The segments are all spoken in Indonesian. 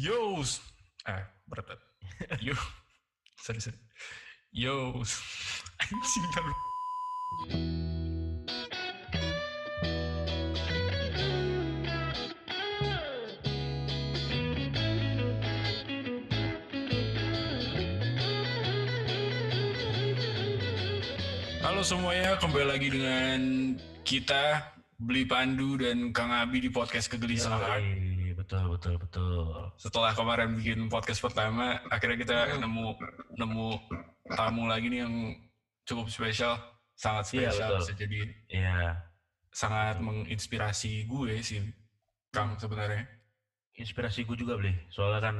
Yo, ah berat banget. Yo, sorry sorry. Yo, anjing terlalu. Halo semuanya, kembali lagi dengan kita Beli Pandu dan Kang Abi di podcast kegelisahan. Betul betul betul. setelah kemarin bikin podcast pertama, akhirnya kita nemu nemu tamu lagi nih yang cukup spesial, sangat Iya, spesial betul. bisa jadi Iya, sangat menginspirasi gue sih, Kang sebenarnya. inspirasi gue juga beli. Soalnya kan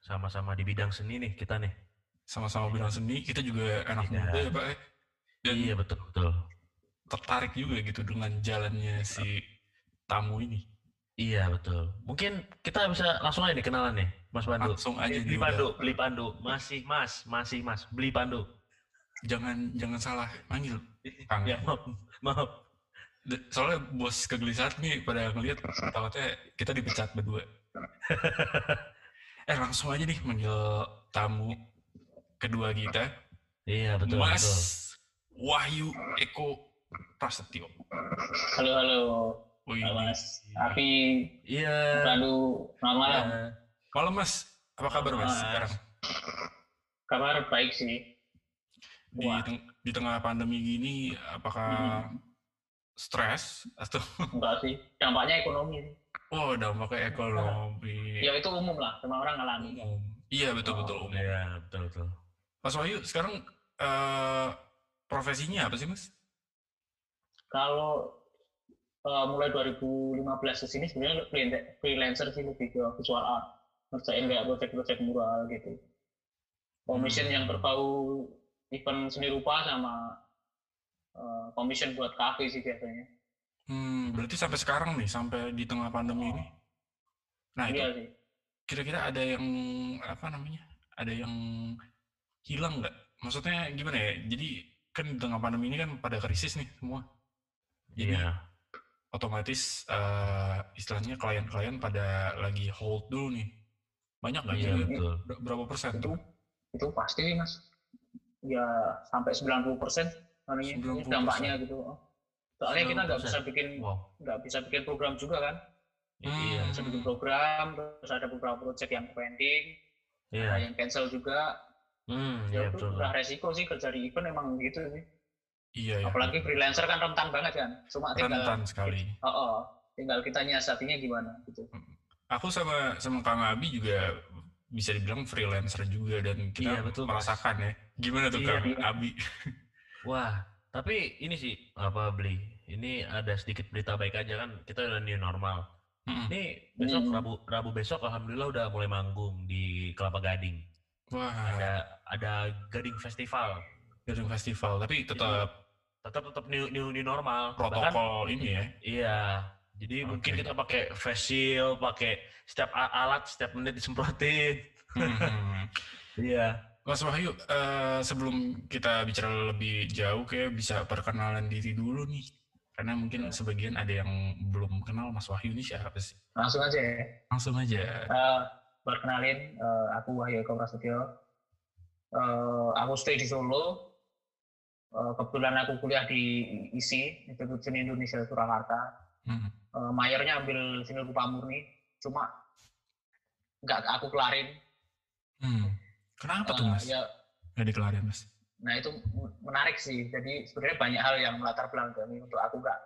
sama-sama di bidang seni nih kita nih. Sama-sama bidang seni, kita juga anak Iya. muda ya Pak. ya. Dan Iya betul betul. tertarik juga gitu dengan jalannya si tamu ini. Iya betul. Mungkin kita bisa langsung aja nih kenalan nih, Mas Pandu. Langsung aja beli nih, Pandu, beli Pandu. Masih Mas, masih Mas, beli Pandu. Jangan jangan salah manggil, Kang. Ya maaf, maaf. Soalnya bos kegelisahan nih pada ngeliat takutnya kita dipecat berdua. eh langsung aja nih manggil tamu kedua kita, Iya betul Mas betul. Wahyu Eko Prasetyo. Halo, halo, Wih, Halo, Mas. Api, Iya. lalu malam. iya. Malam Mas, apa kabar Mas Mas. sekarang? Kabar baik sih. Di, Wah. teng- di tengah pandemi gini, apakah stres atau Enggak sih. Dampaknya ekonomi oh dampaknya ekonomi? Ya itu umum lah, semua orang ngalamin. Umum. Iya betul betul umum. Iya betul betul. Mas Wahyu sekarang eh, profesinya apa sih Mas? Kalau eh, mulai 2015 ke sini sebenarnya freelan- freelancer sih lebih ke visual art. Ngerjain kayak project-project mural gitu. Commission Hmm. yang berbau event seni rupa sama eh, commission buat kafe sih biasanya. Hmm, berarti sampai sekarang nih, sampai di tengah pandemi ini. Nah, itu Iya sih. kira-kira ada yang apa namanya? Ada yang hilang nggak? Maksudnya gimana ya? Jadi kan di tengah pandemi ini kan pada krisis nih semua. Jadi Iya. Otomatis eh, istilahnya klien-klien pada lagi hold dulu nih. Banyak nggak? Iya betul. ber- berapa persen itu tuh? itu pasti sih mas ya sampai 90 persen 90%. dampaknya gitu soalnya kita nggak 90%. bisa bikin Wow. nggak bisa bikin program juga kan Hmm. Iya. bisa bikin program terus ada beberapa project yang pending Iya. ada yang cancel juga Hmm, ya iya itu betul. udah resiko sih kerja di event emang gitu sih Iya ya. apalagi freelancer kan rentan banget kan cuma tinggal rentan sekali. oh, oh, tinggal kita nyiasatinya gimana gitu Aku sama sama Kang Abi juga bisa dibilang freelancer juga dan kita Iya, betul, Mas. merasakan ya. Gimana tuh Iya, Kang iya. Abi? Wah, tapi ini sih apa beli? Ini ada sedikit berita baik aja kan. Kita udah new normal. Mm-mm. Ini besok Hmm. Rabu Rabu besok alhamdulillah udah mulai manggung di Kelapa Gading. Wah, Ada ada Gading Festival. Gading Festival, tapi tetap Tetap tetap new new, new normal. Bahkan protokol ini ya. iya. Jadi mungkin Oke. kita pakai face shield, pakai setiap alat setiap menit disemprotin. Hmm. Iya. Mas Wahyu, eh, sebelum kita bicara lebih jauh, kayak bisa perkenalan diri dulu nih. Karena mungkin sebagian ada yang belum kenal Mas Wahyu ini siapa sih? langsung aja ya Langsung aja. Eh, perkenalin eh, aku Wahyu Eko Prasetyo Eh, aku stay di Solo kebetulan aku kuliah di ISI Institut Seni Indonesia Surakarta Hmm. Eh, mayornya ambil seni rupa murni cuma nggak aku kelarin Hmm. Kenapa tuh Eh, Mas? ya Nggak dikelarin Mas? nah itu menarik sih jadi sebenarnya banyak hal yang melatar belakangi untuk aku nggak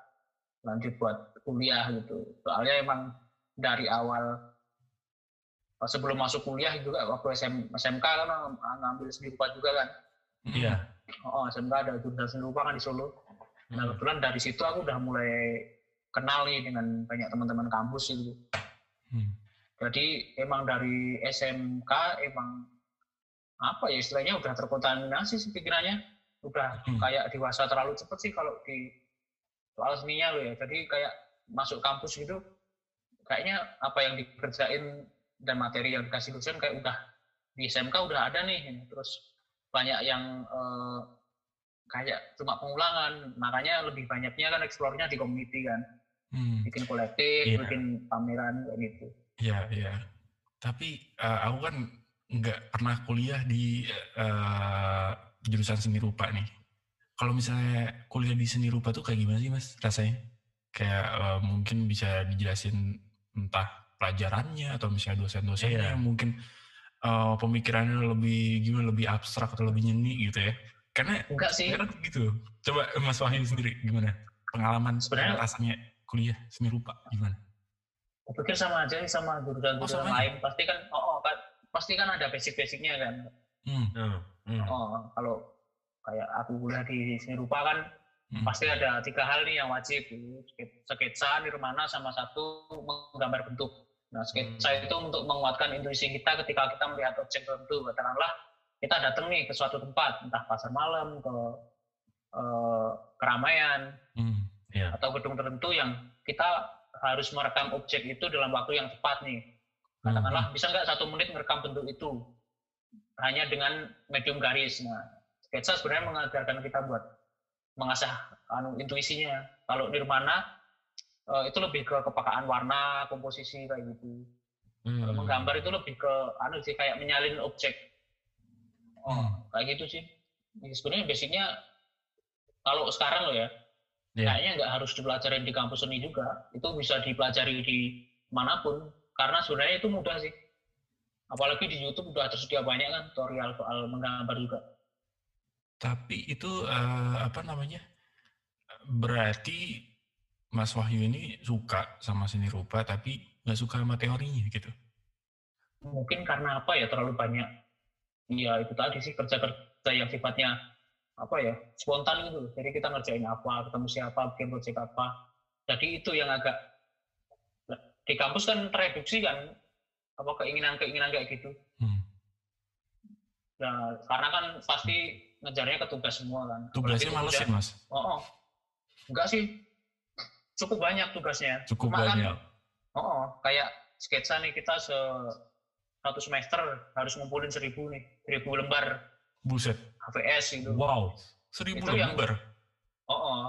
lanjut buat kuliah gitu soalnya emang dari awal eh, sebelum masuk kuliah juga waktu SM, SMK kan ng- ngambil seni rupa juga kan. Iya. Oh SMK ada jurusan seni rupa kan di Solo nah Hmm. kebetulan dari situ aku udah mulai kenal nih dengan banyak teman-teman kampus gitu Hmm. jadi emang dari SMK emang apa ya istilahnya udah terkontaminasi sih pikirannya udah Hmm. kayak dewasa terlalu cepet sih kalau di soal seninya loh ya jadi kayak masuk kampus gitu kayaknya apa yang dikerjain dan materi yang dikasih dosen kayak udah di SMK udah ada nih terus banyak yang eh, kayak cuma pengulangan makanya lebih banyaknya kan eksplornya di community kan Hmm. bikin kolektif Iya. bikin pameran kayak gitu Iya, iya. Tapi eh, aku kan nggak pernah kuliah di eh, jurusan seni rupa nih. Kalau misalnya kuliah di seni rupa tuh kayak gimana sih mas rasanya? Kayak eh, mungkin bisa dijelasin entah pelajarannya atau misalnya dosen-dosennya yang mungkin eh, pemikirannya lebih gimana lebih abstrak atau lebih nyeni gitu ya. Karena Enggak sih. sekarang gitu. Coba Mas Wahyu sendiri gimana pengalaman Sebenarnya- rasanya kuliah seni rupa gimana? Aku pikir sama aja sih sama jurusan-jurusan Oh, sama aja? lain. Pasti kan, oh, oh, kan, pasti kan ada basic-basicnya kan. Hmm. Hmm, hmm. Oh, kalau kayak aku kuliah di seni rupa kan hmm. pasti ada tiga hal nih yang wajib Ske- sketsa nirmana sama satu menggambar bentuk nah sketsa Hmm. itu untuk menguatkan intuisi kita ketika kita melihat objek tertentu katakanlah kita datang nih ke suatu tempat entah pasar malam ke eh, keramaian Hmm. Iya. atau gedung tertentu yang kita harus merekam objek itu dalam waktu yang cepat nih Hmm. katakanlah bisa nggak satu menit merekam bentuk itu hanya dengan medium garis nah sketsa sebenarnya mengajarkan kita buat mengasah anu intuisinya kalau nirmana eh, itu lebih ke kepekaan warna komposisi kayak gitu Kalau Hmm. menggambar itu lebih ke anu sih kayak menyalin objek oh Hmm. kayak gitu sih sebenarnya basicnya kalau sekarang loh ya Iya. kayaknya nggak harus dipelajari di kampus seni juga itu bisa dipelajari di mana pun karena sebenarnya itu mudah sih apalagi di YouTube udah tersedia banyak kan tutorial soal menggambar juga Tapi itu eh, apa namanya? Berarti Mas Wahyu ini suka sama seni rupa tapi nggak suka sama teorinya gitu. mungkin karena apa ya terlalu banyak ya itu tadi sih kerja-kerja yang sifatnya apa ya spontan gitu jadi kita ngerjain apa ketemu siapa bikin proyek apa jadi itu yang agak di kampus kan tereduksi kan apa keinginan-keinginan kayak gitu Hmm. Nah, karena kan pasti ngejarnya ke tugas semua kan. Tugasnya Apalagi malesin mas, Oh, oh. enggak sih. Cukup banyak tugasnya. cukup Cuma kan, banyak. oh, oh, kayak sketsa nih kita se satu semester harus ngumpulin seribu nih, seribu lembar Buset, HVS gitu. wow, seribu Itu yang- lembar. Oh, oh.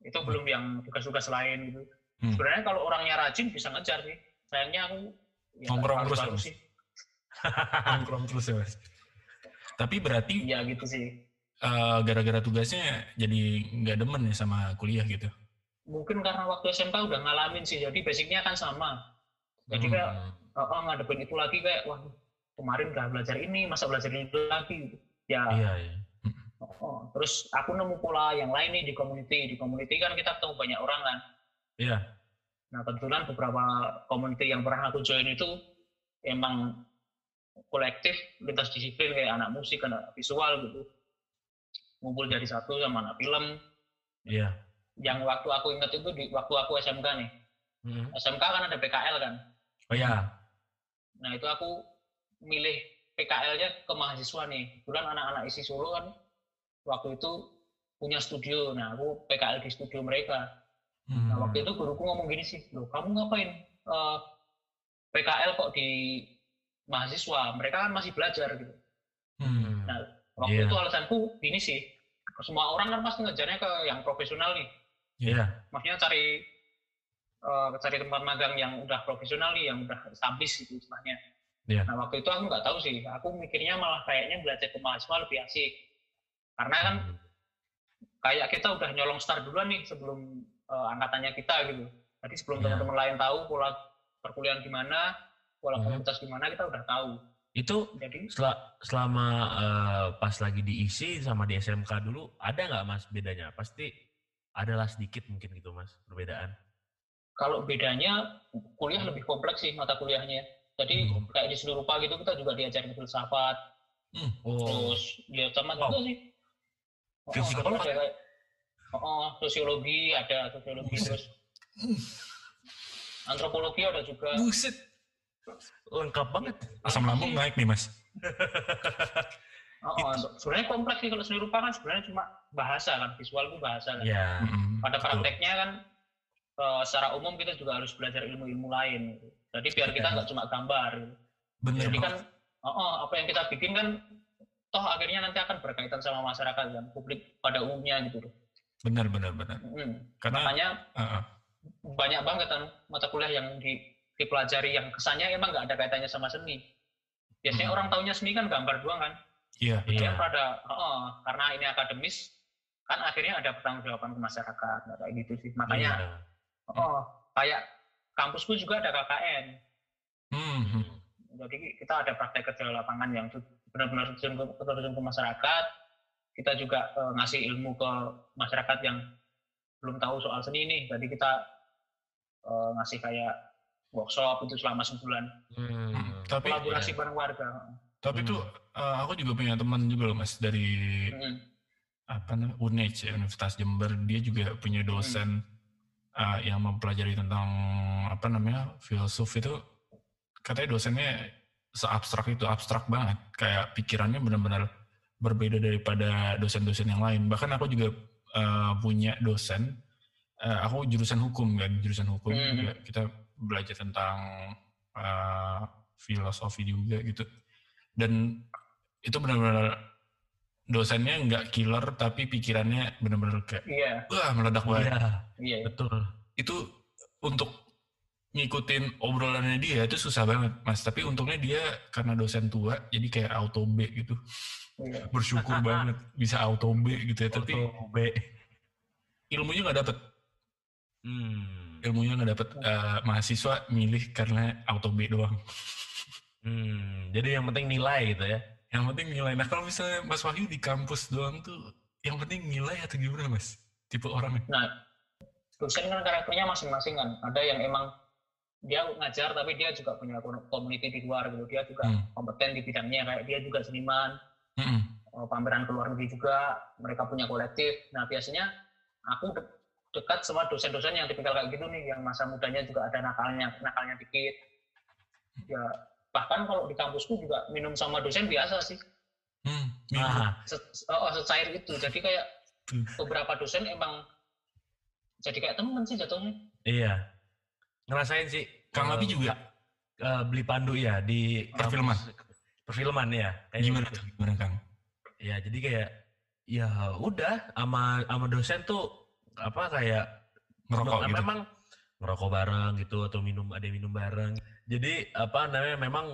itu belum yang tugas-tugas lain gitu. Hmm. Sebenarnya kalau orangnya rajin bisa ngejar sih. Sayangnya aku ya, Nongkrong terus ya, sih. Nongkrong terus ya mas. Tapi berarti Iya gitu sih. eh, gara-gara tugasnya jadi nggak demen ya sama kuliah gitu. Mungkin karena waktu SMK udah ngalamin sih, jadi basicnya kan sama. Jadi Hmm. kayak oh, oh, ngadepin itu lagi kayak wah kemarin udah belajar ini masa belajar itu lagi ya Iya, iya. oh, oh. terus aku nemu pola yang lain nih di community di community kan kita ketemu banyak orang kan Iya. nah kebetulan beberapa community yang pernah aku join itu emang kolektif lintas disiplin kayak anak musik anak visual gitu ngumpul jadi satu sama anak film Iya. Yang waktu aku ingat itu di waktu aku SMK nih Hmm. SMK kan ada PKL kan Oh ya. Nah itu aku milih PKL-nya ke mahasiswa nih. Kebetulan anak-anak isi Solo kan waktu itu punya studio. Nah aku PKL di studio mereka. Hmm. Nah waktu itu guruku ngomong gini sih, loh kamu ngapain eh, PKL kok di mahasiswa? Mereka kan masih belajar gitu. Hmm. Nah waktu Iya. itu alasanku gini sih, semua orang kan pasti ngejarnya ke yang profesional nih. Iya. Maksudnya cari eh, cari tempat magang yang udah profesional nih, yang udah established gitu istilahnya. Iya. Nah waktu itu aku nggak tahu sih, aku mikirnya malah kayaknya belajar ke mahasiswa lebih asik. Karena kan Hmm. kayak kita udah nyolong start duluan nih sebelum eh, angkatannya kita gitu. Jadi sebelum Iya. teman-teman lain tahu pola perkuliahan gimana, pola Hmm. komunitas gimana, kita udah tahu. Itu Jadi sel- selama eh, pas lagi diisi sama di SMK dulu ada nggak mas bedanya? Pasti adalah sedikit mungkin gitu mas perbedaan. kalau bedanya kuliah lebih kompleks sih mata kuliahnya. Jadi Hmm, kayak di seluruh rupa gitu kita juga diajarin filsafat, Oh. terus ya sama juga sih. Oh, Filsafat ada oh, oh, sosiologi ada sosiologi Buset. terus antropologi ada juga. Buset, Lengkap banget. asam lambung naik nih mas. Oh, oh, sebenarnya kompleks sih kalau seni rupa kan sebenarnya cuma bahasa kan, visual itu bahasa kan. Hmm, Pada prakteknya kan eh, secara umum kita juga harus belajar ilmu-ilmu lain. gitu. Jadi biar kita Iya. nggak cuma gambar. gitu. Bener Jadi kan oh, oh, apa yang kita bikin kan toh akhirnya nanti akan berkaitan sama masyarakat kan, publik pada umumnya gitu. loh. Bener bener bener. Mm. Karena Makanya uh, uh, banyak banget kan mata kuliah yang di, dipelajari yang kesannya emang nggak ada kaitannya sama seni. Biasanya Hmm. orang taunya seni kan gambar doang kan. Iya. Iya. Dia pada oh, karena ini akademis kan akhirnya ada pertanggungjawaban ke masyarakat kayak gitu sih. Makanya Iya. oh kayak kampusku juga ada KKN. Hmm, hmm. Jadi kita ada praktek kerja lapangan yang benar-benar terjun ke, terjun ke masyarakat. Kita juga eh, ngasih ilmu ke masyarakat yang belum tahu soal seni ini. Jadi kita eh, ngasih kayak workshop itu selama sebulan. Hmm. Hmm. Tapi Kolaborasi bareng warga. tapi itu eh, aku juga punya teman juga loh mas dari Mm. apa namanya UNEJ ya, Universitas Jember. Dia juga punya dosen eh, yang mempelajari tentang apa namanya filsuf itu. Katanya dosennya seabstrak itu abstrak banget. Kayak pikirannya benar-benar berbeda daripada dosen-dosen yang lain. Bahkan aku juga eh, punya dosen eh, aku jurusan hukum kan jurusan hukum Mhm. juga. Kita belajar tentang eh, filosofi juga gitu. Dan itu benar-benar dosennya nggak killer tapi pikirannya benar-benar kayak Iya, wah meledak banget Iya, iya. betul. itu untuk ngikutin obrolannya dia itu susah banget mas tapi untungnya dia karena dosen tua jadi kayak auto B gitu iya. bersyukur banget bisa auto B gitu ya tapi Auto B. ilmunya nggak dapet Hmm. ilmunya nggak dapet Eh, mahasiswa milih karena auto B doang Hmm. Jadi yang penting nilai gitu ya. Yang penting nilai nah kalau misalnya Mas Wahyu di kampus doang tuh yang penting nilai atau gimana mas tipe orangnya Nah, dosen kan karakternya masing-masing kan. Ada yang emang dia ngajar tapi dia juga punya community di luar gitu. Dia juga Hmm. kompeten di bidangnya kayak dia juga seniman, Mm-mm. eh, pameran ke luar negeri juga. Mereka punya kolektif. Nah, biasanya aku de- dekat sama dosen-dosen yang tipikal kayak gitu nih, yang masa mudanya juga ada nakalnya, nakalnya dikit. Ya, bahkan kalau di kampusku juga minum sama dosen biasa sih. Hmm, minum. Ah, Se- oh, secair itu. Jadi kayak Hmm. beberapa dosen emang jadi kayak temen sih jatuhnya. iya. Ngerasain sih. Kang Abi juga eh, beli pandu ya di Perfilman. Perfilman ya. Kayak gimana gitu. tuh gimana Kang Ya jadi kayak ya udah sama sama dosen tuh apa kayak ngerokok gitu memang ngerokok bareng gitu atau minum ada minum bareng. Jadi apa namanya memang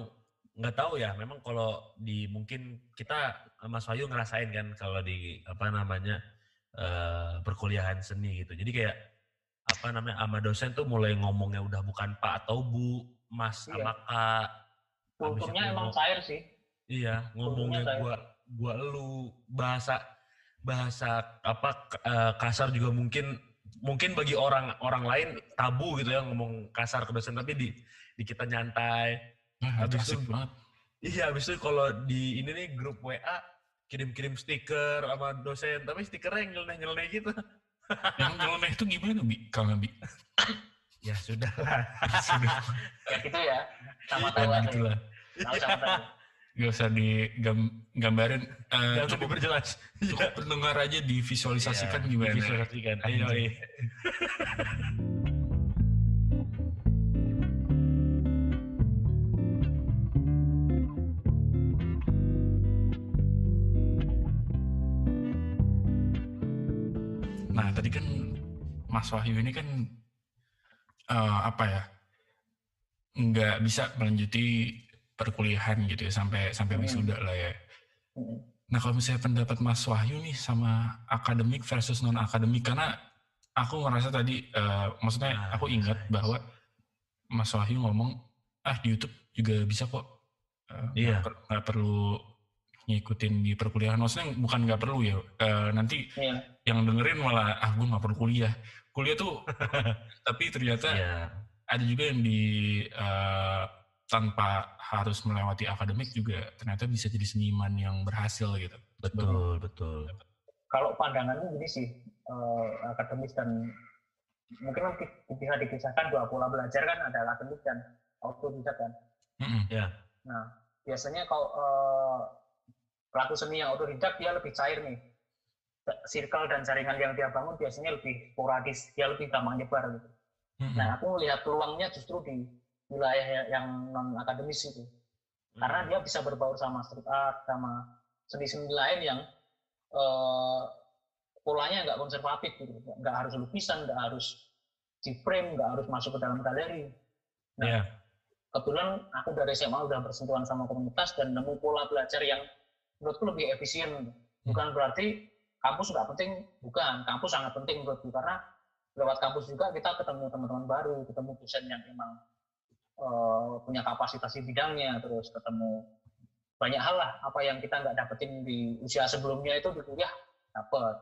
nggak tahu ya. Memang kalau di mungkin kita Mas Wahyu ngerasain kan kalau di apa namanya eh, perkuliahan seni gitu. Jadi kayak apa namanya sama dosen tuh mulai ngomongnya udah bukan Pak atau Bu, Mas Iya. sama Kak. Kulturnya emang cair sih. Iya, ngomongnya gua gua lu bahasa bahasa apa eh, kasar juga mungkin mungkin bagi orang orang lain tabu gitu ya ngomong kasar ke dosen tapi di di kita nyantai. Nah, itu habis itu- banget Iya, habis itu kalau di ini nih grup WA kirim-kirim stiker sama dosen, tapi stikernya yang nyeleneh-nyeleneh gitu. yang nyeleneh itu gimana bi Kang Abi Ya sudah lah. sudah Kayak gitu ya. Sama ya tahu Tahu sama tahu. gak usah digambarin eh, Jangan cukup diperjelas. cukup pendengar aja divisualisasikan Iya, gimana Divisualisasikan. Ayo, Anjing. ayo. Mas Wahyu ini kan eh, apa ya nggak bisa melanjuti perkuliahan gitu ya sampai sampai Hmm. wisuda lah ya Hmm. Nah kalau misalnya pendapat Mas Wahyu nih sama akademik versus non akademik karena aku ngerasa tadi, eh, maksudnya Nah, aku ingat bahwa Mas Wahyu ngomong ah di YouTube juga bisa kok, Eh, Iya. nggak per- nggak perlu ngikutin di perkuliahan. Maksudnya bukan nggak perlu ya, eh, nanti Iya. yang dengerin malah ah gue nggak perlu kuliah. Kuliah tuh, tapi ternyata Iya. ada juga yang di eh, tanpa harus melewati akademik juga ternyata bisa jadi seniman yang berhasil gitu. Betul, betul. Kalau pandangannya gini sih, eh, akademis dan mungkin nanti bisa dipisahkan dua pola belajar kan ada akademik dan autodidak kan. Mm-mm. Nah, biasanya kalau eh, pelaku seni yang autodidak dia lebih cair nih. Circle dan jaringan yang dia bangun biasanya lebih sporadis, dia lebih gampang nyebar gitu. Mm-mm. Nah, aku melihat peluangnya justru di wilayah yang non akademis itu. Karena Hmm. dia bisa berbaur sama street art, sama seni-seni lain yang eh, polanya nggak konservatif gitu. Nggak harus lukisan, nggak harus di frame, nggak harus masuk ke dalam galeri. Nah, Iya. kebetulan aku dari SMA udah bersentuhan sama komunitas dan nemu pola belajar yang menurutku lebih efisien. Bukan berarti kampus nggak penting, bukan. Kampus sangat penting menurutku karena lewat kampus juga kita ketemu teman-teman baru, ketemu dosen yang emang eh, punya kapasitas di bidangnya, terus ketemu banyak hal lah apa yang kita nggak dapetin di usia sebelumnya itu di kuliah dapet.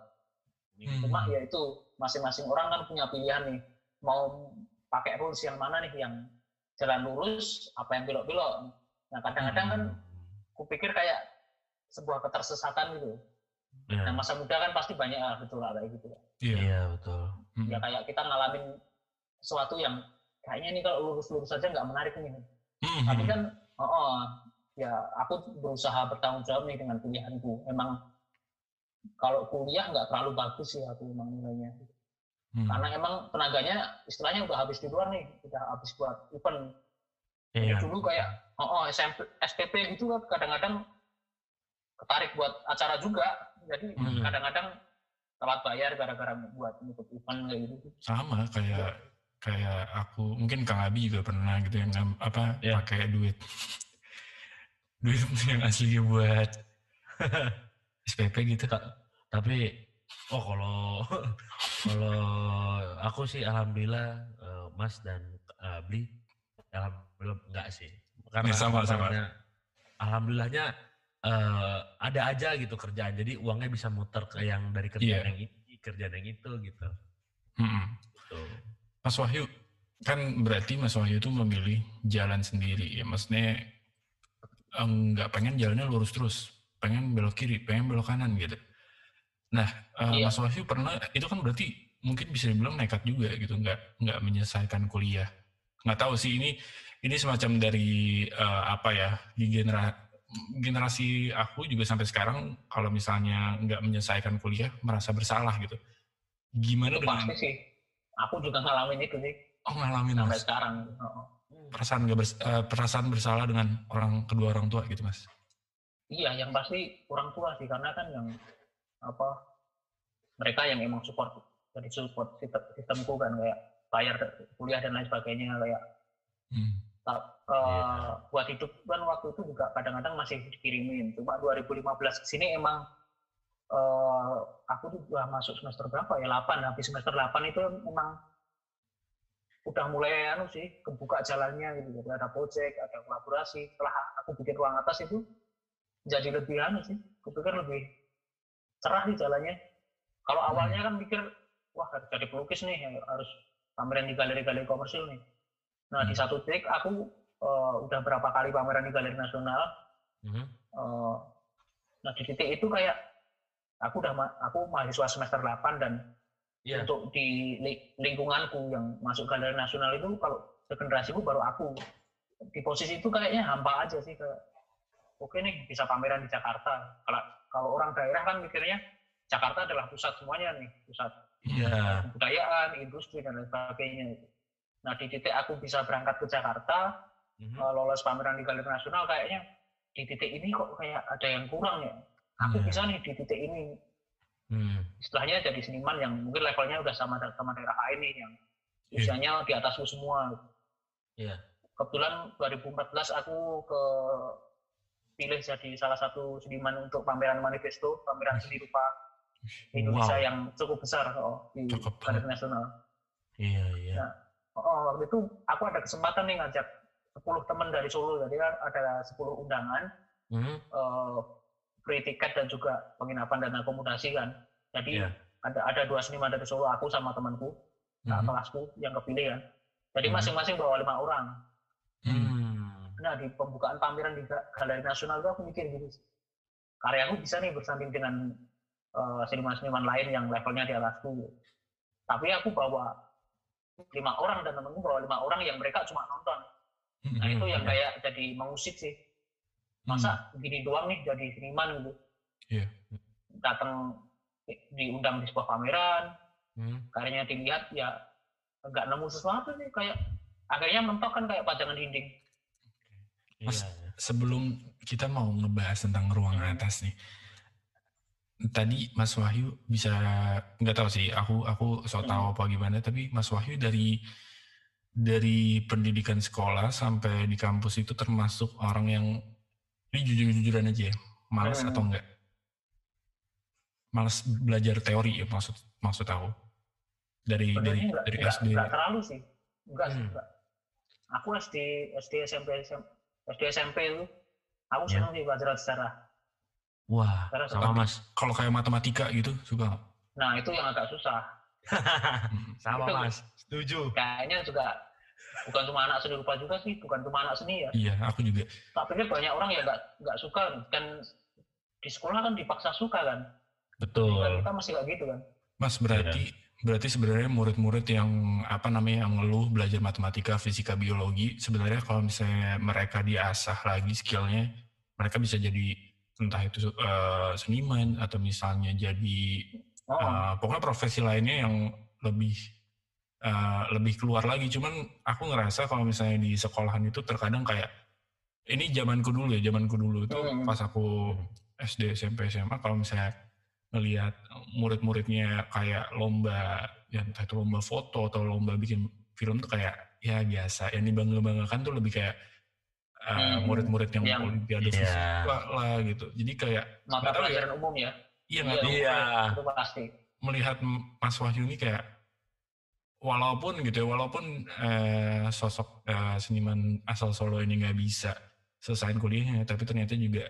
Hmm. Cuma ya itu masing-masing orang kan punya pilihan nih mau pakai rules yang mana nih yang jalan lurus apa yang belok-belok. Nah kadang-kadang kan Hmm. kupikir kayak sebuah ketersesatan gitu. Iya. Nah masa muda kan pasti banyak hal gejolak kayak gitu. Iya. Iya betul. Mm. Ya kayak kita ngalamin sesuatu yang kayaknya nih kalau lurus-lurus saja nggak menarik nih. Mm. Tapi kan, oh, oh, ya aku berusaha bertanggung jawab nih dengan pilihanku. Emang kalau kuliah nggak terlalu bagus sih aku emang nilainya. Mm. Karena emang tenaganya istilahnya udah habis di luar nih, udah habis buat event. Iya. Dulu kayak oh, oh SMP, SPP gitu kan kadang-kadang ketarik buat acara juga. Jadi Hmm. kadang-kadang telat bayar gara-gara buat nutup event kayak gitu. sama kayak kayak aku mungkin Kang Abi juga pernah gitu yang apa Iya. pakai duit duit yang asli buat SPP gitu Ta- Tapi oh kalau kalau aku sih alhamdulillah eh, Mas dan eh, Bli alhamdulillah enggak sih. Karena Ya, sama, sama. alhamdulillahnya eh, ada aja gitu kerjaan. Jadi uangnya bisa muter ke yang dari kerjaan Iya. yang ini, kerjaan yang itu gitu. Tuh. Mas Wahyu kan berarti Mas Wahyu itu memilih jalan sendiri ya maksudnya eh, nggak pengen jalannya lurus terus pengen belok kiri pengen belok kanan gitu nah eh, Iya. Mas Wahyu pernah itu kan berarti mungkin bisa dibilang nekat juga gitu nggak nggak menyelesaikan kuliah nggak tahu sih ini ini semacam dari eh, apa ya di genera generasi aku juga sampai sekarang kalau misalnya nggak menyelesaikan kuliah merasa bersalah gitu gimana Itu dengan pasti sih. Aku juga ngalamin itu sih oh ngalamin sampai mas sekarang. Oh, perasaan nggak bers- eh, perasaan bersalah dengan orang kedua orang tua gitu mas Iya, yang pasti orang tua sih karena kan yang apa mereka yang emang support dari support sistem sistemku kan kayak bayar kuliah dan lain sebagainya kayak Hmm. Eh, buat hidup kan waktu itu juga kadang-kadang masih dikirimin. Cuma 2015 ke sini emang eh, aku tuh udah masuk semester berapa ya? 8 habis semester 8 itu emang udah mulai anu sih kebuka jalannya gitu. Ada project ada kolaborasi. Setelah aku bikin ruang atas itu jadi lebih anu sih kupikir lebih cerah di jalannya. Kalau awalnya kan mikir wah harus jadi pelukis nih harus pameran di galeri-galeri komersil nih nah di Hmm. satu titik aku eh, udah berapa kali pameran di galeri nasional Mhm. Eh, nah di titik itu kayak aku udah ma- aku mahasiswa semester 8 dan Iya. untuk di li- lingkunganku yang masuk galeri nasional itu kalau segenerasiku baru aku di posisi itu kayaknya hampa aja sih kayak oke nih bisa pameran di Jakarta kalau kalau orang daerah kan mikirnya Jakarta adalah pusat semuanya nih pusat Iya. kebudayaan industri dan lain sebagainya nah di titik aku bisa berangkat ke Jakarta Mhm. eh, lolos pameran di galeri nasional kayaknya di titik ini kok kayak ada yang kurang ya aku Iya. bisa nih di titik ini Hmm. istilahnya jadi seniman yang mungkin levelnya udah sama sama daerah lain nih yang Iya. usianya di atasku semua Iya. kebetulan 2014 aku ke pilih jadi salah satu seniman untuk pameran manifesto pameran seni rupa Indonesia Wow. yang cukup besar oh, di galeri nasional Iya, iya. Ya. Oh, waktu itu aku ada kesempatan nih ngajak 10 teman dari Solo jadi kan ada 10 undangan Mhm. eh, free tiket dan juga penginapan dan akomodasi kan. Jadi Iya. ada ada dua seniman dari Solo, aku sama temanku, nah, Mhm. kelasku yang kepilih kan. Jadi Mhm. masing-masing bawa lima orang. Hmm. Hmm. Nah di pembukaan pameran di Ga- Galeri Nasional itu aku mikir gitu, karyaku bisa nih bersanding dengan eh, seniman-seniman lain yang levelnya di atasku. Tapi aku bawa lima orang dan temanku bawa lima orang yang mereka cuma nonton. Hmm. Nah itu yang Mhm. kayak jadi mengusik sih. Masa gini doang nih jadi seniman gitu. Iya. Datang diundang di sebuah pameran, Hmm. karyanya dilihat ya nggak nemu sesuatu sih kayak akhirnya mentok kan kayak pajangan dinding. Mas- Iya. sebelum kita mau ngebahas tentang ruang Hmm. atas nih tadi Mas Wahyu bisa nggak tahu sih aku aku so Hmm. tahu apa gimana tapi Mas Wahyu dari dari pendidikan sekolah sampai di kampus itu termasuk orang yang ini jujur-jujuran aja ya, malas Hmm. atau enggak? Malas belajar teori ya maksud maksud aku. Dari dari Sebenarnya nggak dari nggak- SD. nggak terlalu sih. Enggak sih, Hmm. enggak. Aku SD SD SMP SD SMP itu aku Ya. senang sih belajar sejarah. Wah, Karena sama tapi- mas. Kalau kayak matematika gitu suka nggak? Nah itu yang agak susah. Sama Itu- mas. Setuju. Kayaknya juga bukan cuma anak seni rupa juga sih, bukan cuma anak seni ya. Iya, aku juga. Tak pikir banyak orang yang nggak nggak suka kan di sekolah kan dipaksa suka kan. Betul. Kan kita masih nggak gitu kan. Mas berarti berarti sebenarnya murid-murid yang apa namanya yang ngeluh belajar matematika, fisika, biologi sebenarnya kalau misalnya mereka diasah lagi skillnya, mereka bisa jadi entah itu eh, seniman atau misalnya jadi Oh, eh, pokoknya profesi lainnya yang lebih eh, lebih keluar lagi. Cuman aku ngerasa kalau misalnya di sekolahan itu terkadang kayak ini zamanku dulu ya, zamanku dulu itu Hmm. pas aku SD, SMP, SMA kalau misalnya ngelihat murid-muridnya kayak lomba ya entah itu lomba foto atau lomba bikin film tuh kayak ya biasa yang dibangga-banggakan tuh lebih kayak uh, Hmm. murid-murid yang, Yang- olimpiade Iya. fisika lah gitu jadi kayak mata ya. pelajaran umum ya. iya Iya. Itu pasti. melihat Mas Wahyu ini kayak walaupun gitu ya walaupun eh, sosok eh, seniman asal Solo ini nggak bisa selesaiin kuliahnya tapi ternyata juga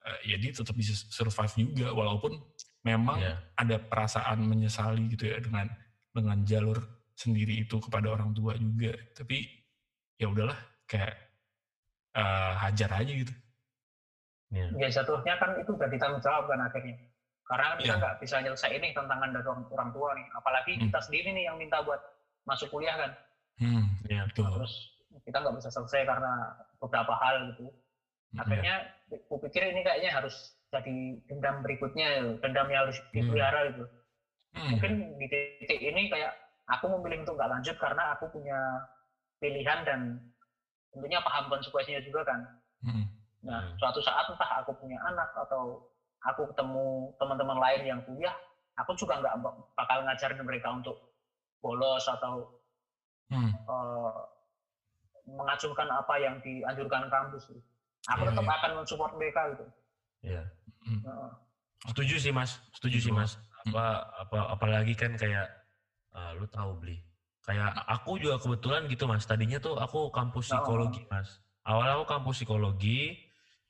eh, ya dia tetap bisa survive juga walaupun memang Iya. ada perasaan menyesali gitu ya dengan dengan jalur sendiri itu kepada orang tua juga tapi ya udahlah kayak eh, hajar aja gitu Iya. Ya jatuhnya kan itu udah ditanggung jawab kan akhirnya. Karena kan kita Iya. nggak bisa nyelesain ini tantangan dari orang, orang tua nih. Apalagi Hmm. kita sendiri nih yang minta buat masuk kuliah kan. hmm, Iya. betul Terus kita nggak bisa selesai karena beberapa hal gitu. Hmm. Akhirnya aku pikir ini kayaknya harus jadi dendam berikutnya, ya. dendam yang harus dipelihara gitu. Hmm. Mungkin di titik ini kayak aku memilih untuk nggak lanjut karena aku punya pilihan dan tentunya paham konsekuensinya juga kan. Hmm. Nah, Hmm. suatu saat entah aku punya anak atau aku ketemu teman-teman lain yang kuliah, aku juga nggak bakal ngajarin mereka untuk bolos atau Hmm. eh, mengacungkan apa yang dianjurkan kampus. gitu. Aku Iya, tetap iya. akan mensupport mereka gitu. Iya. Nah, Setuju sih mas. Setuju sih mas. Apa apa apalagi kan kayak ah, lu tahu beli. Kayak aku juga kebetulan gitu mas. Tadinya tuh aku kampus psikologi mas. Awalnya aku kampus psikologi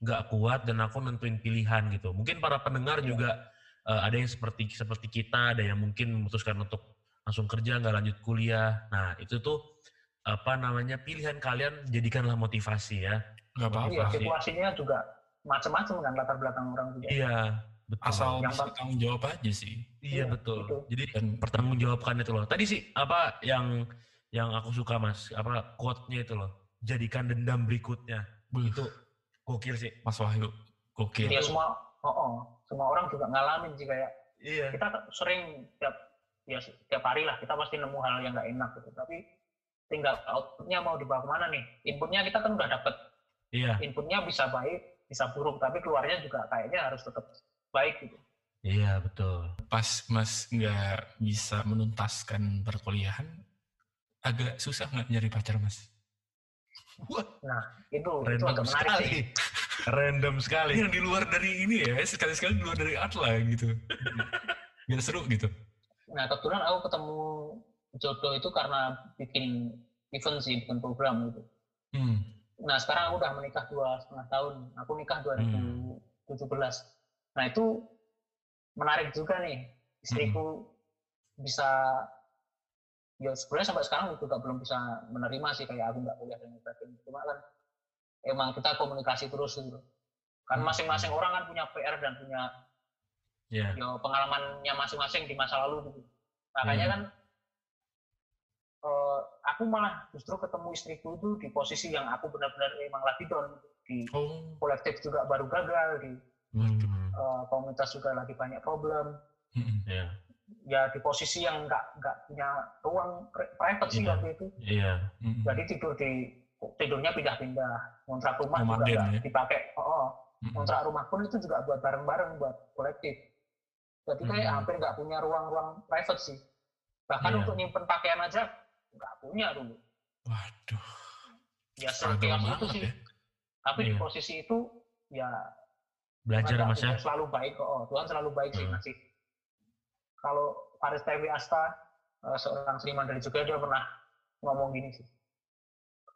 nggak kuat dan aku nentuin pilihan gitu. Mungkin para pendengar Iya. juga eh, ada yang seperti seperti kita, ada yang mungkin memutuskan untuk langsung kerja nggak lanjut kuliah. Nah itu tuh apa namanya pilihan kalian jadikanlah motivasi ya. nggak apa-apa iya, situasinya juga macam-macam kan latar belakang orang juga. Iya betul. asal Yang bisa tanggung jawab aja sih Iya Iya, betul. gitu. Jadi dan pertanggungjawabkan itu loh. Tadi sih apa yang yang aku suka mas, apa quote-nya itu loh. Jadikan dendam berikutnya. Buh, Itu gokil sih. Mas Wahyu gokil Ya semua, oh, oh, semua orang juga ngalamin sih kayak Iya. kita sering tiap ya tiap hari lah kita pasti nemu hal yang nggak enak gitu tapi tinggal outputnya mau dibawa ke mana nih inputnya kita kan udah dapet Iya. inputnya bisa baik bisa buruk tapi keluarnya juga kayaknya harus tetap baik gitu Iya betul. pas Mas nggak bisa menuntaskan perkuliahan agak susah nggak nyari pacar Mas Wah, itu itu Random agak menarik sekali. sih Random sekali. yang di luar dari ini ya sekali-sekali di luar dari Atla gitu biar seru gitu nah kebetulan aku ketemu jodoh itu karena bikin event sih bikin program gitu hmm. nah sekarang aku udah menikah dua setengah tahun aku nikah 2017 nah itu menarik juga nih istriku bisa ya sebenarnya sampai sekarang juga belum bisa menerima sih kayak aku nggak kuliah dan sebagainya cuma kan emang kita komunikasi terus gitu kan Hmm. masing-masing orang kan punya PR dan punya Iya. ya pengalamannya masing-masing di masa lalu gitu makanya Hmm. kan eh, aku malah justru ketemu istriku itu di posisi yang aku benar-benar emang lagi down di oh kolektif juga baru gagal di Hmm. Eh, komunitas juga lagi banyak problem hmm. Iya. ya di posisi yang nggak nggak punya ruang pri- private sih Iya. waktu itu Iya. Hmm. jadi tidur di tidurnya pindah-pindah kontrak rumah juga Nomaden nggak ya? dipakai oh, oh. Hmm. kontrak rumah pun itu juga buat bareng-bareng buat kolektif jadi kayak Hmm. hampir nggak punya ruang-ruang private sih bahkan Iya. untuk nyimpen pakaian aja nggak punya dulu Waduh. Ya sekian itu sih. ya. Tapi di Iya. posisi itu ya Belajar mas ya. Selalu baik kok. Oh, Tuhan selalu baik sih Hmm. ngasih. Kalau Faris Tewi Asta, eh, seorang seniman dari Jogja, dia pernah ngomong gini sih.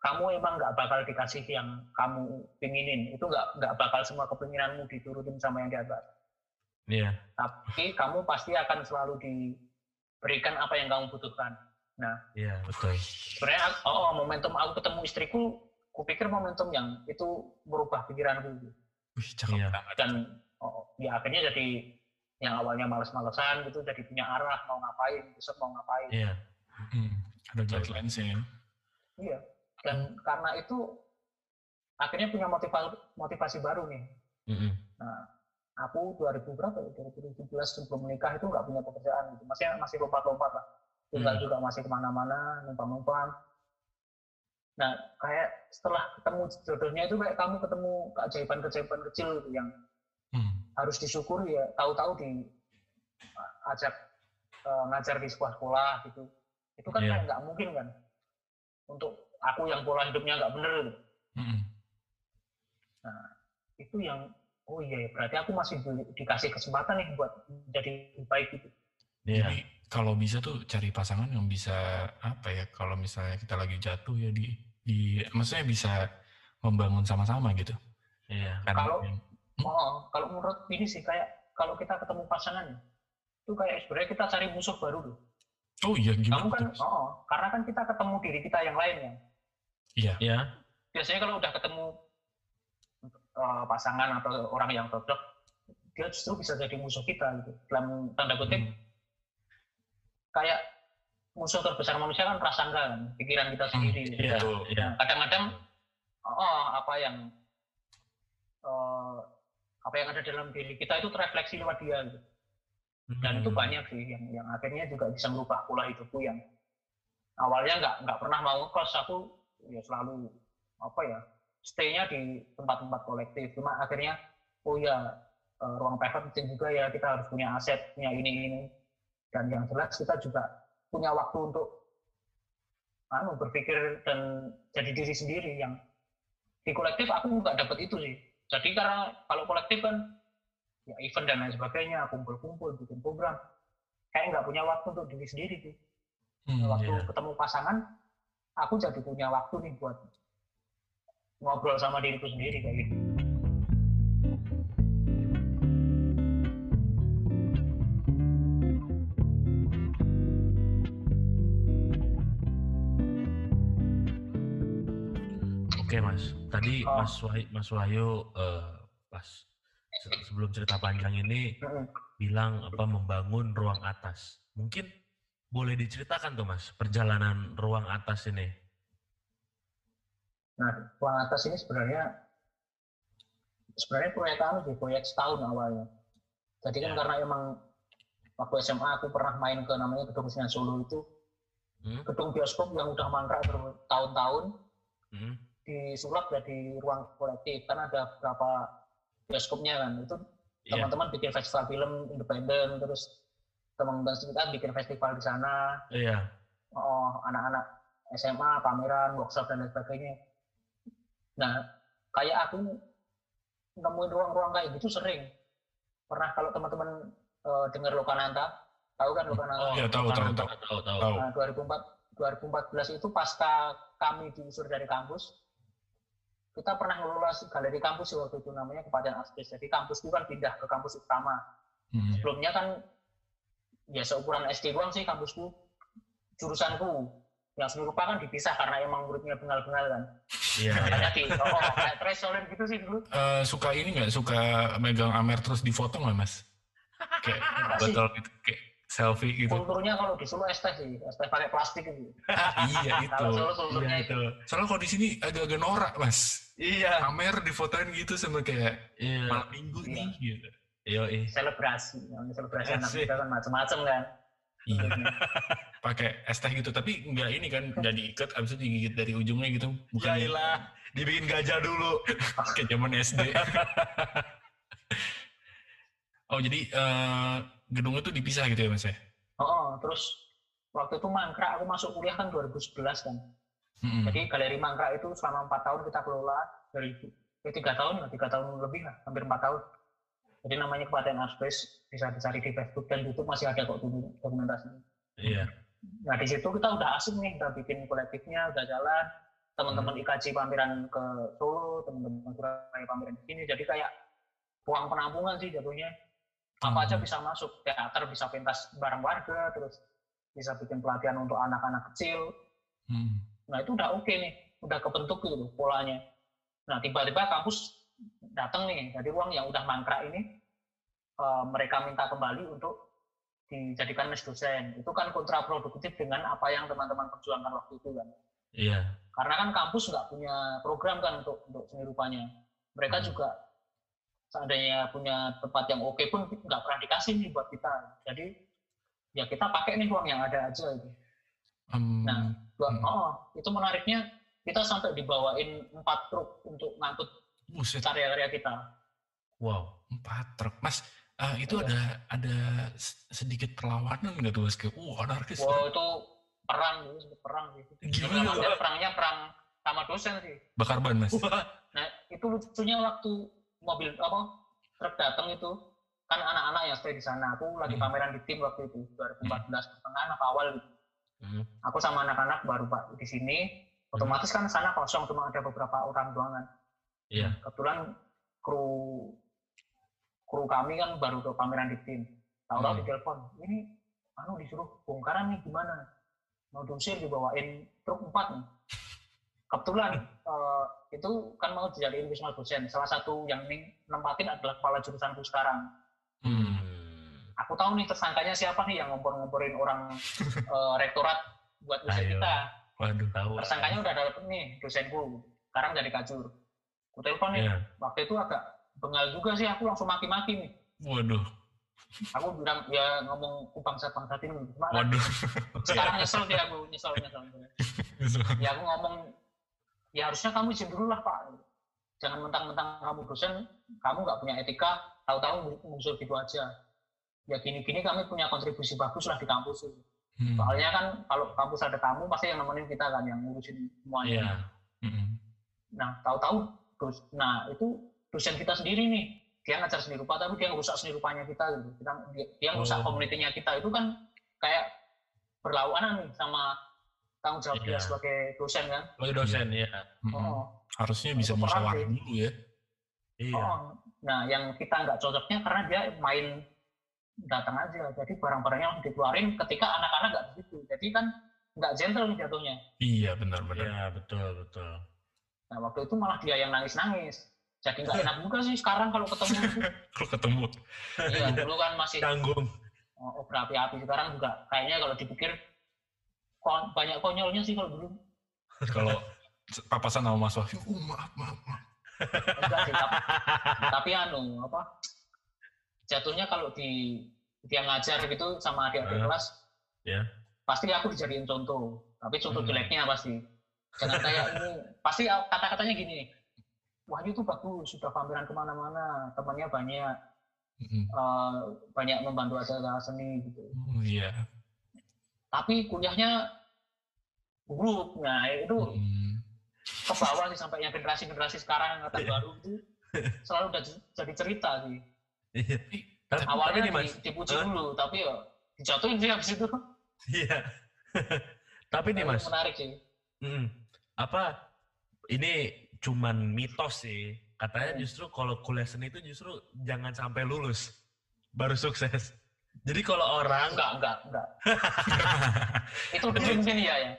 Kamu emang nggak bakal dikasih yang kamu pinginin. Itu nggak nggak bakal semua kepinginanmu diturutin sama yang di atas. Iya. Tapi kamu pasti akan selalu diberikan apa yang kamu butuhkan. Iya betul. Sebenarnya, oh, oh, momentum aku ketemu istriku, kupikir momentum yang itu merubah pikiranku. Wih, cakep Iya. banget. dan oh, ya akhirnya jadi yang awalnya males-malesan gitu jadi punya arah mau ngapain besok mau ngapain Iya. Hmm, ada guidelines-nya ya. iya dan karena itu akhirnya punya motivasi motivasi baru nih Mm-mm. aku 2000 berapa ya 2017 sebelum menikah itu nggak punya pekerjaan gitu masih masih lompat-lompat lah tinggal Hmm. juga masih ke mana-mana numpang-numpang nah kayak setelah ketemu jodohnya itu kayak kamu ketemu keajaiban-keajaiban kecil gitu yang Hmm. harus disyukuri ya tahu-tahu di ajak eh, ngajar di sebuah sekolah gitu itu kan kayak nggak mungkin kan untuk aku yang pola hidupnya nggak bener gitu. Hmm. itu yang oh iya ya, berarti aku masih di- dikasih kesempatan nih buat jadi lebih baik gitu Iya. Jadi kalau bisa tuh cari pasangan yang bisa apa ya? Kalau misalnya kita lagi jatuh ya di di maksudnya bisa membangun sama-sama gitu. Iya. Karena Kalau- yang- oh kalau menurut ini sih kayak kalau kita ketemu pasangan itu kayak sebenarnya kita cari musuh baru loh oh iya kamu gimana? kan tuh? oh karena kan kita ketemu diri kita yang lain ya Iya. Iya. biasanya kalau udah ketemu eh, pasangan atau orang yang cocok dia justru bisa jadi musuh kita gitu dalam tanda kutip Hmm. Kayak musuh terbesar manusia kan prasangka kan pikiran kita sendiri gitu. Iya. Kadang-kadang oh apa yang eh, apa yang ada dalam diri kita itu terefleksi lewat dia gitu. dan itu Hmm. banyak sih yang yang akhirnya juga bisa merubah pola hidupku yang awalnya nggak nggak pernah mau ngekos aku ya selalu apa ya stay-nya di tempat-tempat kolektif cuma akhirnya oh ya eh, ruang private penting juga ya kita harus punya aset punya ini ini dan yang jelas kita juga punya waktu untuk anu berpikir dan jadi diri sendiri yang di kolektif aku nggak dapat itu sih. Jadi karena kalau kolektif kan ya event dan lain sebagainya kumpul-kumpul bikin program kayak nggak punya waktu untuk diri sendiri sih. Hmm, waktu iya. ketemu pasangan aku jadi punya waktu nih buat ngobrol sama diriku sendiri kayak gitu mas, tadi Oh. Mas Wahyu, Mas Wahyu eh, pas se- sebelum cerita panjang ini bilang apa membangun ruang atas. Mungkin boleh diceritakan tuh mas perjalanan ruang atas ini. nah ruang atas ini sebenarnya sebenarnya proyek anu sih proyek setahun awalnya jadi kan Ya. karena emang waktu SMA aku pernah main ke namanya gedung Senen Solo itu Hmm? gedung bioskop yang udah mangkrak bertahun-tahun Hmm? Disulap jadi ruang kolektif kan ada beberapa bioskopnya kan itu Iya. teman-teman bikin festival film independen terus teman-teman kita bikin festival di sana Iya. oh, anak-anak SMA pameran workshop dan lain sebagainya nah kayak aku nemuin ruang-ruang kayak gitu sering pernah kalau teman-teman eh, dengar Lokananta tahu kan Lokananta Iya, tahu, tahu, tahu, tahu, tahu. Tahu. Nah, 2004 2014 itu pasca kami diusir dari kampus, kita pernah ngelola galeri kampus waktu itu namanya Kepadan Aspes. Jadi kampus itu kan pindah ke kampus utama. Hmm. Sebelumnya kan ya seukuran SD doang sih kampusku, jurusanku. Yang seni rupa kan dipisah karena emang muridnya bengal-bengal kan. Iya. iya. Makanya di, oh, oh, kayak threshold gitu sih dulu. Eh, suka ini nggak suka megang Amer terus difoto nggak mas? Kayak botol gitu, kayak selfie gitu. Kulturnya kalau di Solo es teh sih, es teh pakai plastik gitu. iya itu. Kalau Solo kulturnya Iya itu. itu. Soalnya kalau di sini agak-agak norak mas. Iya. Amer difotoin gitu sama kayak Iya. malam minggu Iya. nih gitu. Yoi. Selebrasi, namanya selebrasi anak muda kan macam-macam kan. Iya. Pakai es teh gitu, tapi nggak ini kan, nggak diikat, abis itu digigit dari ujungnya gitu. Bukan Ya ilah, dibikin gajah dulu. kayak zaman SD. oh jadi eh, gedung itu dipisah gitu ya mas ya? Oh, terus waktu itu mangkrak aku masuk kuliah kan 2011 kan. Mm-mm. Jadi galeri mangkrak itu selama empat tahun kita kelola dari eh, tiga tahun lah, tiga tahun lebih lah, hampir empat tahun. Jadi namanya Kepaten Art Space bisa dicari di Facebook dan YouTube masih ada kok dulu dokumentasinya. Iya. Nah di situ kita udah asik nih, udah bikin kolektifnya, udah jalan. Teman-teman IKJ pameran ke Solo, teman-teman Surabaya pameran ke sini. Jadi kayak uang penampungan sih jatuhnya. Apa aja Hmm. bisa masuk. Teater bisa pentas bareng warga, terus bisa bikin pelatihan untuk anak-anak kecil. Mm. Nah itu udah oke nih, udah kebentuk gitu polanya. Nah tiba-tiba kampus datang nih, jadi uang yang udah mangkrak ini eh, mereka minta kembali untuk dijadikan mes dosen. Itu kan kontraproduktif dengan apa yang teman-teman perjuangkan waktu itu kan. Iya. Karena kan kampus nggak punya program kan untuk untuk seni rupanya. Mereka Hmm. juga seandainya punya tempat yang oke pun nggak pernah dikasih nih buat kita. Jadi ya kita pakai nih uang yang ada aja itu. Em, Nah, Gua- Hmm. oh, itu menariknya kita sampai dibawain empat truk untuk ngangkut karya-karya kita. Wow. empat truk. Mas, eh, itu Iya. ada ada sedikit perlawanan nggak tuh mas? Kayak, wah anarkis. Wow, itu perang sebut perang sih. Gimana Itu perangnya perang sama dosen sih. Bakar ban mas. Nah, itu lucunya waktu mobil apa truk datang itu kan anak-anak yang stay di sana. Aku lagi Hmm. pameran di tim waktu itu 2014 pertengahan apa awal gitu. Hmm. Aku sama anak-anak baru pak di sini. Otomatis kan sana kosong cuma ada beberapa orang doang kan. Iya. kebetulan kru kru kami kan baru ke pameran di tim tahu-tahu Hmm. di telepon ini anu disuruh bongkaran nih gimana mau diusir dibawain truk empat nih kebetulan eh, itu kan mau dijadiin wisma dosen salah satu yang nempatin adalah kepala jurusanku sekarang Hmm. aku tahu nih tersangkanya siapa nih yang ngompor-ngomporin orang eh, rektorat buat usir Ayo. kita Waduh. Tahu. tersangkanya udah dapet nih dosenku sekarang jadi kacur aku telepon nih Iya. waktu itu agak bengal juga sih aku langsung maki-maki nih Waduh. aku bilang ya ngomong bangsa bangsa ini Waduh. sekarang nyesel sih aku nyesel nyesel ya aku ngomong ya harusnya kamu izin dulu lah pak jangan mentang-mentang kamu dosen kamu nggak punya etika tahu-tahu muncul gitu aja ya gini-gini kami punya kontribusi bagus lah di kampus itu. Hmm. soalnya kan kalau kampus ada tamu pasti yang nemenin kita kan yang ngurusin semuanya Iya. Mm-mm. Nah, tahu-tahu nah itu dosen kita sendiri nih. Dia ngajar seni rupa tapi dia ngerusak seni rupanya kita gitu. Kita dia, dia ngerusak Oh. komunitinya kita. Itu kan kayak berlawanan nih sama tanggung jawab dia Iya. sebagai dosen kan. Sebagai dosen ya. Mm-mm. Oh, Harusnya bisa musyawarah dulu ya. Iya. oh. Nah, yang kita nggak cocoknya karena dia main datang aja. Jadi barang-barangnya langsung dikeluarin ketika anak-anak nggak di situ. Jadi kan nggak gentle nih jatuhnya. Iya benar-benar. Iya, betul, betul. Nah, waktu itu malah dia yang nangis-nangis. Jadi nggak enak juga sih sekarang kalau ketemu. Kalau ketemu. Iya, dulu kan masih Canggung. oh, oh, berapi-api sekarang juga kayaknya kalau dipikir banyak konyolnya sih kalau dulu Kalau papasan sama Mas Wahyu, oh, maaf, maaf, maaf. enggak sih tapi, tapi anu apa jatuhnya kalau di dia ngajar gitu sama adik-adik Eh, kelas ya. pasti aku dijadiin contoh tapi contoh Hmm. jeleknya pasti jangan kayak ini pasti kata-katanya gini Wahyu tuh bagus sudah pameran ke mana-mana temannya banyak Mm-mm. eh, banyak membantu acara seni gitu Oh, iya. Tapi kuliahnya buruk nah itu Mm. ke bawah sih sampai yang generasi-generasi sekarang yang Iya. baru itu selalu udah jadi cerita sih. Iya. Tapi, tapi Awalnya Mas. di- dipuji Hah? dulu, tapi ya dijatuhin sih habis itu. Iya. tapi nih, Mas. Menarik sih. Mm. Apa ini cuman mitos sih. Katanya Hmm. justru kalau kuliah seni itu justru jangan sampai lulus baru sukses. Jadi kalau orang Enggak, enggak, enggak. itu dulu mungkin iya ya.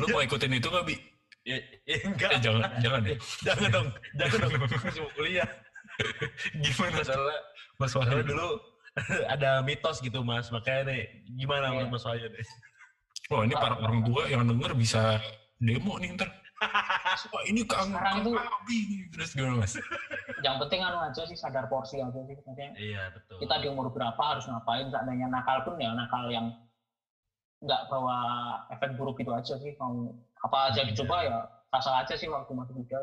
Lu mau ikutin itu nggak, Bi? Ya, ya, enggak. Eh, jangan, jangan deh. jangan dong, jangan dong. Masih mau kuliah. Gimana, Masalah, Mas masalah Wahyu? dulu ada mitos gitu mas. Makanya nih, gimana Iya. Mas Wahyu nih? Wah, ini para orang tua yang denger bisa demo nih ntar. Wah, ini kang Sekarang itu- Abi. Terus gimana, Mas? Yang penting anu aja sih sadar porsi aja sih. Maksudnya Iya betul. kita di umur berapa harus ngapain, seandainya nakal pun ya nakal yang nggak bawa efek buruk itu aja sih. Mau apa aja Iya. dicoba ya rasa aja sih waktu masih muda.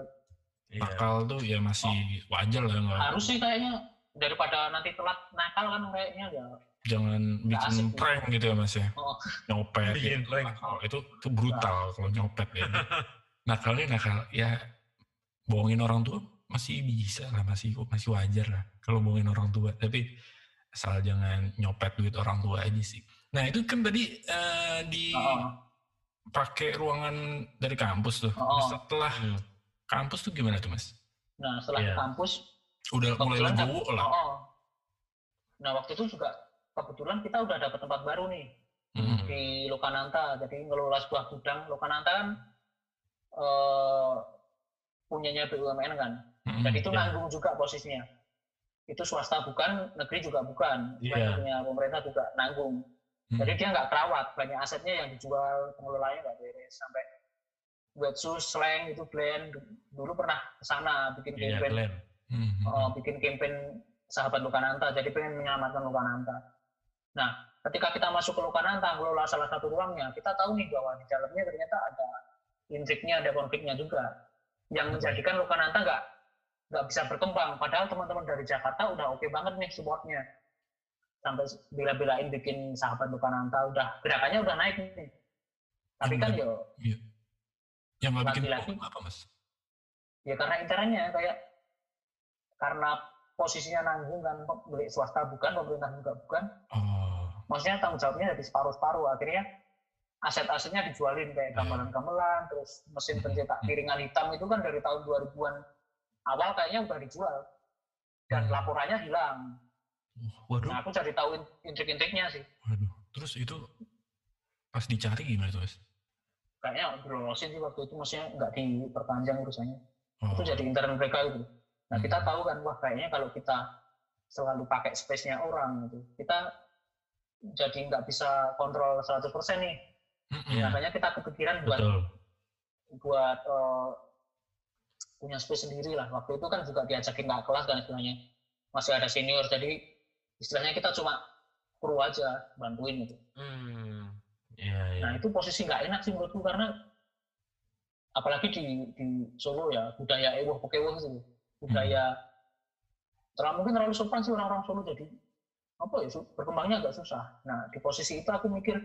Iya. Nakal tuh ya masih wajar lah nggak. Harus sih kayaknya daripada nanti telat nakal kan kayaknya ya Jangan bikin asik. prank gitu ya, Mas ya. Oh. Nyopet. Bikin gitu. prank. Oh, itu itu brutal kalau nyopet ya. nakalnya nakal ya bohongin orang tua masih bisa lah masih masih wajar lah kalau bohongin orang tua tapi asal jangan nyopet duit orang tua aja sih nah itu kan tadi eh, di Oh, pakai ruangan dari kampus tuh Oh. setelah Hmm. kampus tuh gimana tuh mas nah setelah ke kampus udah mulai legowo dap- lah Oh, oh. Nah waktu itu juga kebetulan kita udah dapat tempat baru nih Hmm. di Lokananta. Jadi ngelola sebuah gudang. Lokananta kan eh, punyanya BUMN kan. Hmm. Dan itu ya. nanggung juga posisinya. Itu swasta bukan, negeri juga bukan. Punya pemerintah juga nanggung. Hmm. Jadi dia nggak terawat, banyak asetnya yang dijual, pengelolanya nggak beres. Sampai wetsuit, slang, itu blend. Dulu pernah ke sana bikin Iya, campaign. Hmm. uh, bikin campaign sahabat Lukananta, jadi pengen menyelamatkan Lukananta. Nah, ketika kita masuk ke Lukananta, ngelola salah satu ruangnya, kita tahu nih bahwa di dalamnya ternyata ada intriknya, ada konfliknya juga, yang menjadikan Lukananta nggak nggak bisa berkembang. Padahal teman-teman dari Jakarta udah oke banget nih supportnya, sampai bila-bilain bikin sahabat Lukananta, udah gerakannya udah naik nih. Tapi kan yo, yang nggak bikin bohong apa mas? Ya karena internnya kayak karena posisinya nanggung kan milik swasta bukan pemerintah juga bukan. Oh. Maksudnya tanggung jawabnya dari separuh-separuh akhirnya aset-asetnya dijualin kayak Hmm. gamelan-gamelan terus mesin pencetak piringan hitam itu kan dari tahun 2000-an awal kayaknya udah dijual. Dan Hmm. laporannya hilang. Waduh. Nah aku cari tahu in- intrik-intriknya sih. Waduh terus itu pas dicari gimana tuh kayaknya dilolosin sih waktu itu maksudnya nggak diperpanjang urusannya. Oh. itu jadi intern mereka itu. Nah kita Hmm. tahu kan wah kayaknya kalau kita selalu pakai space-nya orang gitu kita jadi nggak bisa kontrol 100% nih Mm-mm. makanya kita kepikiran buat Betul. buat eh, punya space sendiri lah. Waktu itu kan juga diajakin ke kelas kan istilahnya. Masih ada senior, jadi istilahnya kita cuma kru aja bantuin gitu. Hmm. Iya, iya. Nah itu posisi nggak enak sih menurutku karena apalagi di di Solo ya budaya ewoh pokewuh itu budaya terlalu mungkin terlalu sopan sih orang-orang Solo jadi apa ya berkembangnya agak susah. Nah di posisi itu aku mikir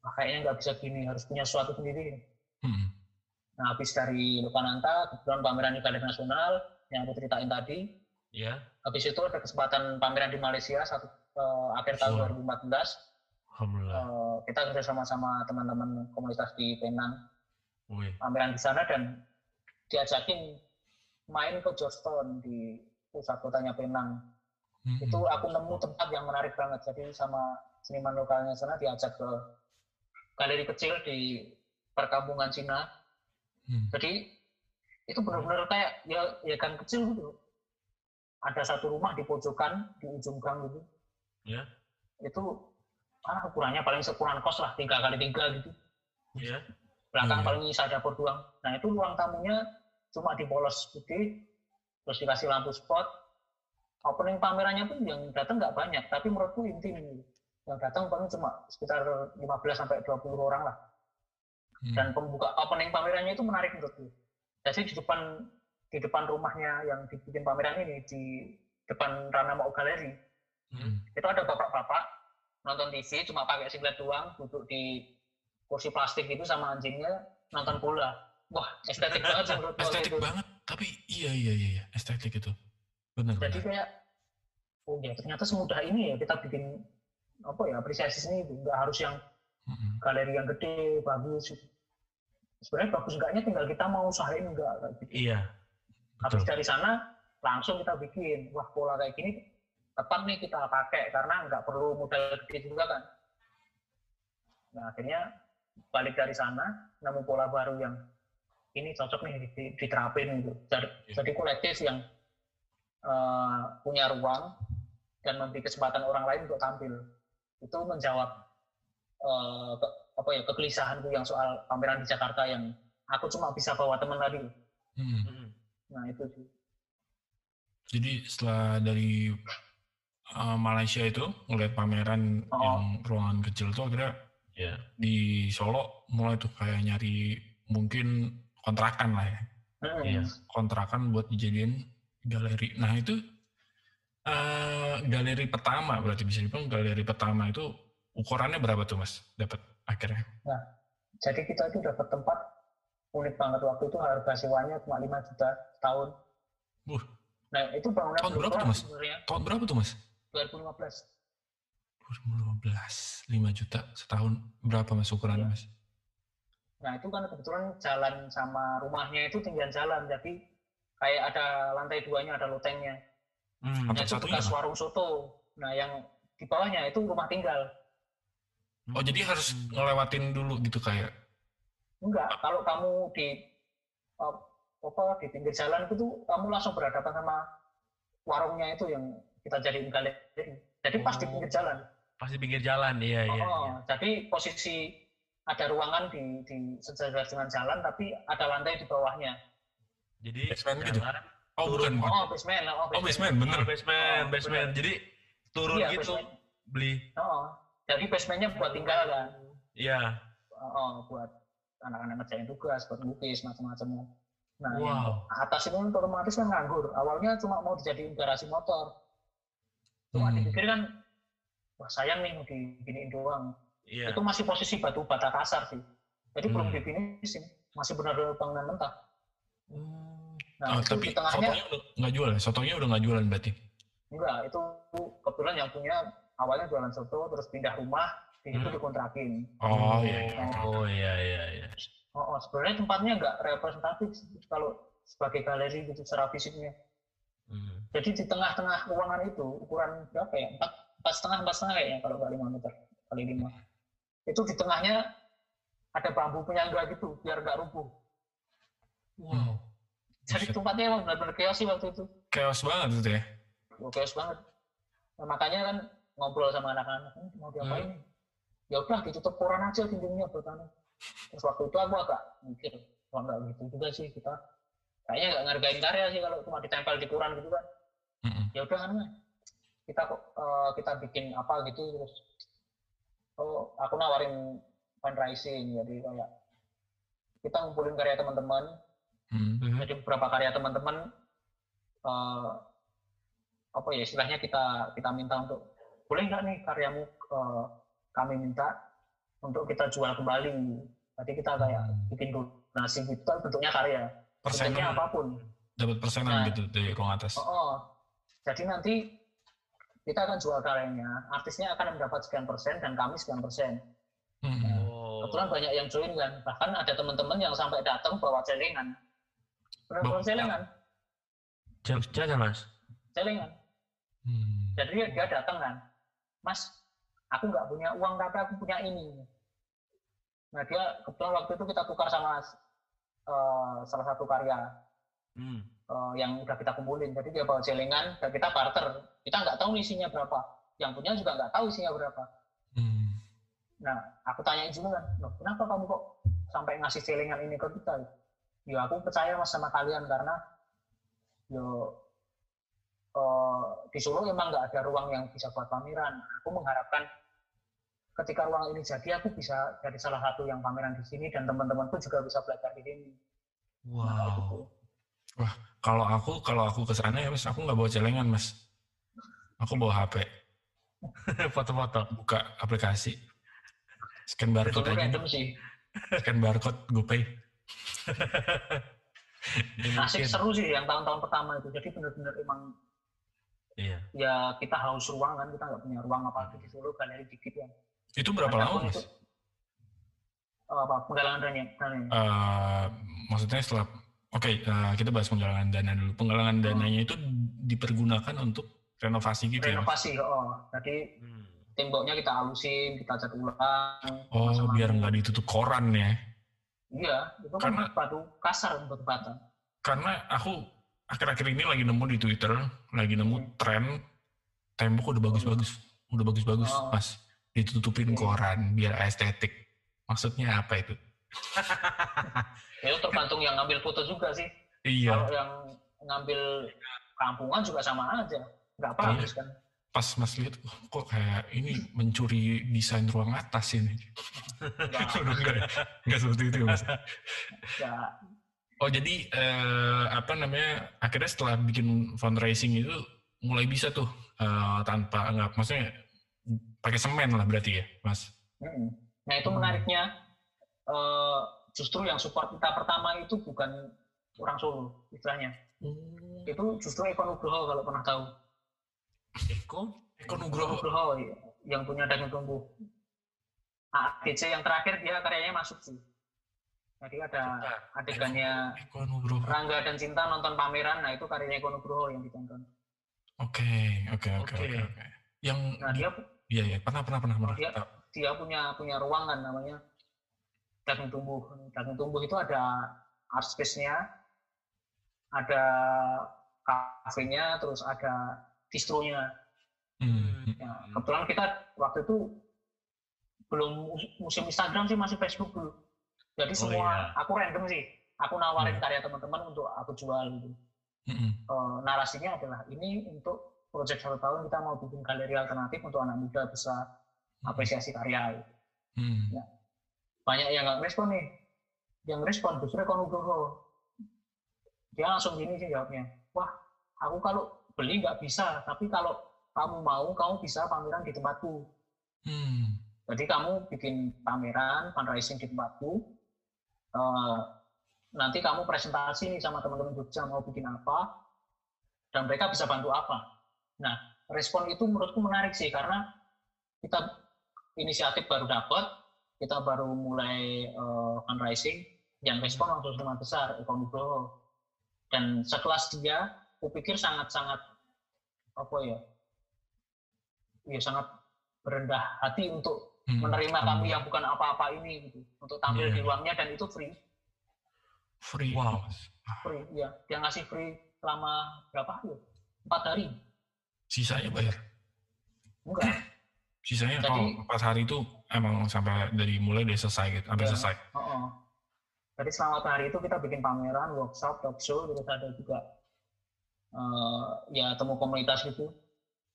"Wah, kayaknya nggak bisa gini harus punya sesuatu sendiri. Mm-mm. Nah, habis dari Lukananta, kebetulan pameran di Galeri Nasional yang aku ceritain tadi. Iya. Habis itu ada kesempatan pameran di Malaysia satu eh, akhir tahun Wah. 2014. Alhamdulillah. Eh, kita kerja sama sama teman-teman komunitas di Penang Wih. pameran di sana dan diajakin main ke Georgetown di pusat kotanya Penang. Mm-mm. Itu aku nemu tempat yang menarik banget. Jadi sama seniman lokalnya sana diajak ke galeri kecil di perkampungan Cina Mm. Jadi itu benar-benar kayak ya ya gang kecil gitu. Ada satu rumah di pojokan di ujung gang gitu. Ya. Itu ah ukurannya paling sekuran kos lah tiga kali tiga gitu. Iya. Belakang Hmm. paling sisa dapur doang. Nah itu ruang tamunya cuma dipolos putih, terus dikasih lampu spot. Opening pamerannya pun yang datang nggak banyak, tapi menurutku intim. gitu. Yang datang paling cuma sekitar 15 sampai 20 orang lah. Mm. dan pembuka opening pamerannya itu menarik menurutku. Jadi di depan di depan rumahnya yang dibikin pameran ini di depan Rana Mau Galeri Mm. itu ada bapak-bapak nonton TV cuma pakai singlet doang duduk di kursi plastik itu sama anjingnya nonton bola. Wah estetik banget menurutku estetik itu. banget tapi iya iya iya iya, estetik itu benar Jadi benar kayak oh ya ternyata semudah ini ya kita bikin apa ya apresiasi seni itu nggak harus yang galeri yang gede bagus. Sebenarnya bagus enggaknya tinggal kita mau usahain enggak kayak gitu. Iya. habis Betul. dari sana langsung kita bikin wah pola kayak gini tepat nih kita pakai karena nggak perlu modal gede juga kan nah akhirnya balik dari sana nemu pola baru yang ini cocok nih di- diterapin gitu jadi, Iya. jadi kolektif yang eh, punya ruang dan memberi kesempatan orang lain untuk tampil itu menjawab eh, ke- apa ya kegelisahanku yang soal pameran di Jakarta yang aku cuma bisa bawa teman tadi Mm. Hmm. nah itu sih jadi setelah dari uh, Malaysia itu ngeliat pameran Oh. yang ruangan kecil tuh akhirnya Iya. di Solo mulai tuh kayak nyari mungkin kontrakan lah ya Mm-mm. Iya. kontrakan buat dijadiin galeri. Nah itu eh, galeri pertama berarti bisa dibilang galeri pertama itu ukurannya berapa tuh mas? Dapat akhirnya? Jadi kita itu dapat tempat unik banget waktu itu harga sewanya cuma 5 juta setahun. Wah. Nah itu bangunan Tahun berapa tuh, Mas? sebenarnya Tahun berapa tuh mas? 2015. 2015, 5 juta setahun. Berapa mas ukurannya Iya. mas? Nah itu kan kebetulan jalan sama rumahnya itu tinggal jalan, jadi kayak ada lantai duanya, ada lotengnya. Hmm. Nah Lantai itu satunya bekas apa? warung soto. Nah yang di bawahnya itu rumah tinggal. Oh jadi harus ngelewatin dulu gitu kayak. Enggak, kalau kamu di eh, apa di pinggir jalan itu kamu langsung berhadapan sama warungnya itu yang kita jadiin galeri. Jadi pas di Oh. pinggir jalan. Pasti pinggir jalan, iya iya. Oh, iya. jadi posisi ada ruangan di di sejajar dengan jalan tapi ada lantai di bawahnya. Jadi Basement gitu? Oh bukan, bukan. Oh, basement. Oh, Oh basement, bener. oh, basement, Oh, basement. bener. Jadi turun Iya, gitu basement. beli. Oh, jadi basementnya buat tinggal kan. Iya. Oh, buat anak-anak ngerjain tugas, buat lukis macam-macamnya. Nah, yang Wow. atas itu otomatis kan nganggur. Awalnya cuma mau dijadiin garasi motor. Cuma Hmm. dipikir kan, wah sayang nih mau diginiin doang. Iya. Itu masih posisi batu bata kasar sih. Jadi belum Hmm. difinisin. Masih benar-benar bangunan mentah. Hmm. Nah, Oh, itu tapi tengahnya sotonya udah nggak jual ya? Sotonya udah nggak jualan berarti? enggak. Itu kebetulan yang punya awalnya jualan soto, terus pindah rumah, di situ Hmm. dikontrakin. Oh iya. iya. Oh iya iya iya. Oh, oh, sebenarnya tempatnya nggak representatif kalau sebagai galeri gitu secara fisiknya. Hmm. Jadi di tengah-tengah ruangan itu ukuran berapa ya? Empat, empat setengah, empat setengah kayaknya kalau nggak lima meter kali lima. Itu di tengahnya ada bambu penyangga gitu biar nggak rubuh. Wow. Jadi tempatnya emang benar-benar chaos sih waktu itu. Chaos banget itu ya. Chaos banget. Nah, makanya kan ngobrol sama anak-anak, "Hmm, mau diapain? nih?" Ya udah ditutup koran aja dindingnya buat tanah. Terus waktu itu aku agak mikir, wah nggak gitu juga sih kita. Kayaknya nggak ngargain karya sih kalau cuma ditempel di koran gitu kan. Mm-mm. ya udah kan kita kok eh, kita bikin apa gitu terus oh aku nawarin fundraising jadi kayak kita ngumpulin karya teman-teman Mm. jadi beberapa karya teman-teman eh, apa ya istilahnya kita kita minta untuk boleh nggak nih karyamu eh, kami minta untuk kita jual kembali jadi kita kayak bikin donasi gitu bentuknya karya bentuknya Persenan, apa pun dapat persenan Nah. gitu dari ruang atas. Oh, oh. jadi nanti kita akan jual karyanya, artisnya akan mendapat sekian persen dan kami sekian persen. Mm-mm. Oh. Kebetulan banyak yang join kan, bahkan ada teman-teman yang sampai datang bawa celengan. Benar-benar Bawa- celengan, Jangan, jangan mas. celengan. Hmm. Jadi dia, dia datang kan, Mas, aku nggak punya uang tapi aku punya ini. Nah dia kebetulan waktu itu kita tukar sama eh, salah satu karya Hmm. eh, yang udah kita kumpulin. Jadi dia bawa celengan dan kita barter. Kita nggak tahu isinya berapa. Yang punya juga nggak tahu isinya berapa. Hmm. Nah, aku tanyain juga kan, loh kenapa kamu kok sampai ngasih celengan ini ke kita? Ya aku percaya mas sama kalian karena yo eh, di Solo emang nggak ada ruang yang bisa buat pameran. Aku mengharapkan ketika ruang ini jadi aku bisa jadi salah satu yang pameran di sini dan teman-temanku juga bisa belajar di sini. Nah, kayak gitu. Wow. Kalau aku kalau aku ke sana ya mas, aku nggak bawa celengan mas. Aku bawa HP, Foto-foto. buka aplikasi, scan barcode aja, scan barcode, GoPay. Ini Asik seru sih yang tahun-tahun pertama itu. Jadi benar-benar emang Iya. ya kita haus ruang kan, kita nggak punya ruang apa di Solo galeri dikit ya. Itu berapa Ada lama mas? itu, eh, apa penggalangan dana dana Eh, maksudnya setelah oke eh, kita bahas penggalangan dana dulu. Penggalangan Oh. dananya itu dipergunakan untuk renovasi gitu ya mas? renovasi oh jadi Hmm. temboknya kita halusin kita cat ulang Oh biar nggak ditutup koran ya? Iya itu kan Karena- batu kasar batu bata Karena aku akhir-akhir ini lagi nemu di Twitter, lagi nemu Hmm. tren tembok udah bagus-bagus, udah bagus-bagus Oh. mas, ditutupin Iya. koran biar estetik. Maksudnya apa itu? ya itu tergantung yang ngambil foto juga sih Iya, kalau yang ngambil kampungan juga sama aja nggak bagus kan pas mas lihat, "Wah, kok kayak ini mencuri desain ruang atas ini. nggak enggak, ya? enggak seperti itu mas. nggak Oh jadi eh, apa namanya akhirnya setelah bikin fundraising itu mulai bisa tuh eh, tanpa enggak maksudnya pakai semen lah berarti ya mas. Mm-mm. nah itu Hmm. menariknya eh, justru yang support kita pertama itu bukan orang Solo istilahnya. Itu justru Eko Nugroho kalau pernah tahu. Eko? Eko Nugroho. Nugroho iya, yang punya daging tumbuh. ADC yang terakhir dia karyanya masuk sih. Jadi ada adegannya Eko Nugroho. Rangga dan Cinta nonton pameran, nah itu karyanya Eko Nugroho yang ditonton. Oke, oke, oke, Oke. Yang Nah di- dia iya iya pernah pernah pernah pernah. Dia- dia punya punya ruangan namanya daging tumbuh. Daging tumbuh itu ada art space-nya, ada kafenya, terus ada distronya. Hmm. Ya, kebetulan kita waktu itu belum mus- musim Instagram sih masih Facebook dulu. Jadi Oh, semua iya. aku random sih. Aku nawarin Hmm. karya teman-teman untuk aku jual gitu. Mm-mm. Eh, narasinya adalah ini untuk proyek satu tahun kita mau bikin galeri alternatif untuk anak muda bisa apresiasi karya. gitu. Hmm. banyak yang nggak respon nih yang respon justru Eko Nugroho dia langsung gini sih jawabnya wah aku kalau beli nggak bisa tapi kalau kamu mau kamu bisa pameran di tempatku. Hmm. jadi kamu bikin pameran fundraising di tempatku Eh, nanti kamu presentasi nih sama teman-teman Jogja mau bikin apa dan mereka bisa bantu apa. Nah respon itu menurutku menarik sih karena kita inisiatif baru dapat kita baru mulai eh, fundraising yang respon langsung sangat besar Eko Nugroho dan sekelas dia aku pikir sangat-sangat apa ya ya sangat berendah hati untuk Hmm. menerima kami Hmm. yang bukan apa-apa ini gitu untuk tampil Iya. di ruangnya dan itu free free. Wow. free ya dia ngasih free selama berapa ya empat hari Sisanya bayar. enggak Sisanya Jadi- kalau empat hari itu emang sampai dari mulai dari selesai gitu, sampai Iya. selesai. Oh, oh. Jadi selama hari itu kita bikin pameran, workshop, talk show, terus ada juga eh, ya temu komunitas gitu.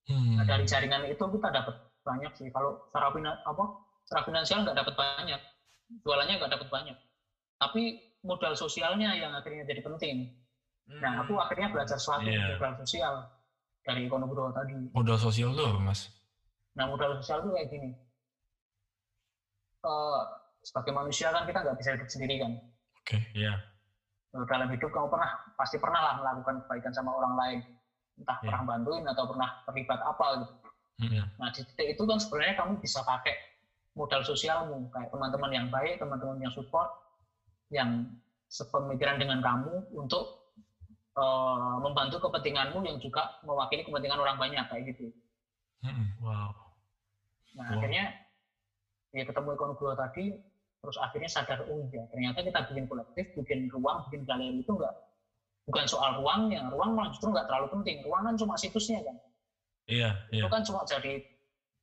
Hmm. Nah, dari jaringan itu kita dapat banyak sih. Kalau secara fina- apa secara finansial nggak dapat banyak, jualannya nggak dapat banyak. Tapi modal sosialnya yang akhirnya jadi penting. Nah, aku akhirnya belajar sesuatu Iya. modal sosial dari ekonomi tadi. Modal sosial tuh apa, Mas? Nah, modal sosial itu kayak gini. Eh, sebagai manusia kan kita nggak bisa hidup sendiri kan. Oke. Iya. Dalam hidup kamu pernah pasti pernah lah melakukan kebaikan sama orang lain entah Iya. pernah bantuin atau pernah terlibat apa gitu. Hmm. Nah di titik itu kan sebenarnya kamu bisa pakai modal sosialmu kayak teman-teman yang baik, teman-teman yang support, yang sepemikiran dengan kamu untuk eh, membantu kepentinganmu yang juga mewakili kepentingan orang banyak kayak gitu. Hmm. Wow. Nah Wow. akhirnya ya ketemu Eko Nugroho tadi, terus akhirnya sadar oh iya ternyata kita bikin kolektif, bikin ruang, bikin galeri itu enggak bukan soal ruangnya, ruang malah justru nggak terlalu penting. Ruang kan cuma situsnya kan, Iya, iya. itu kan cuma jadi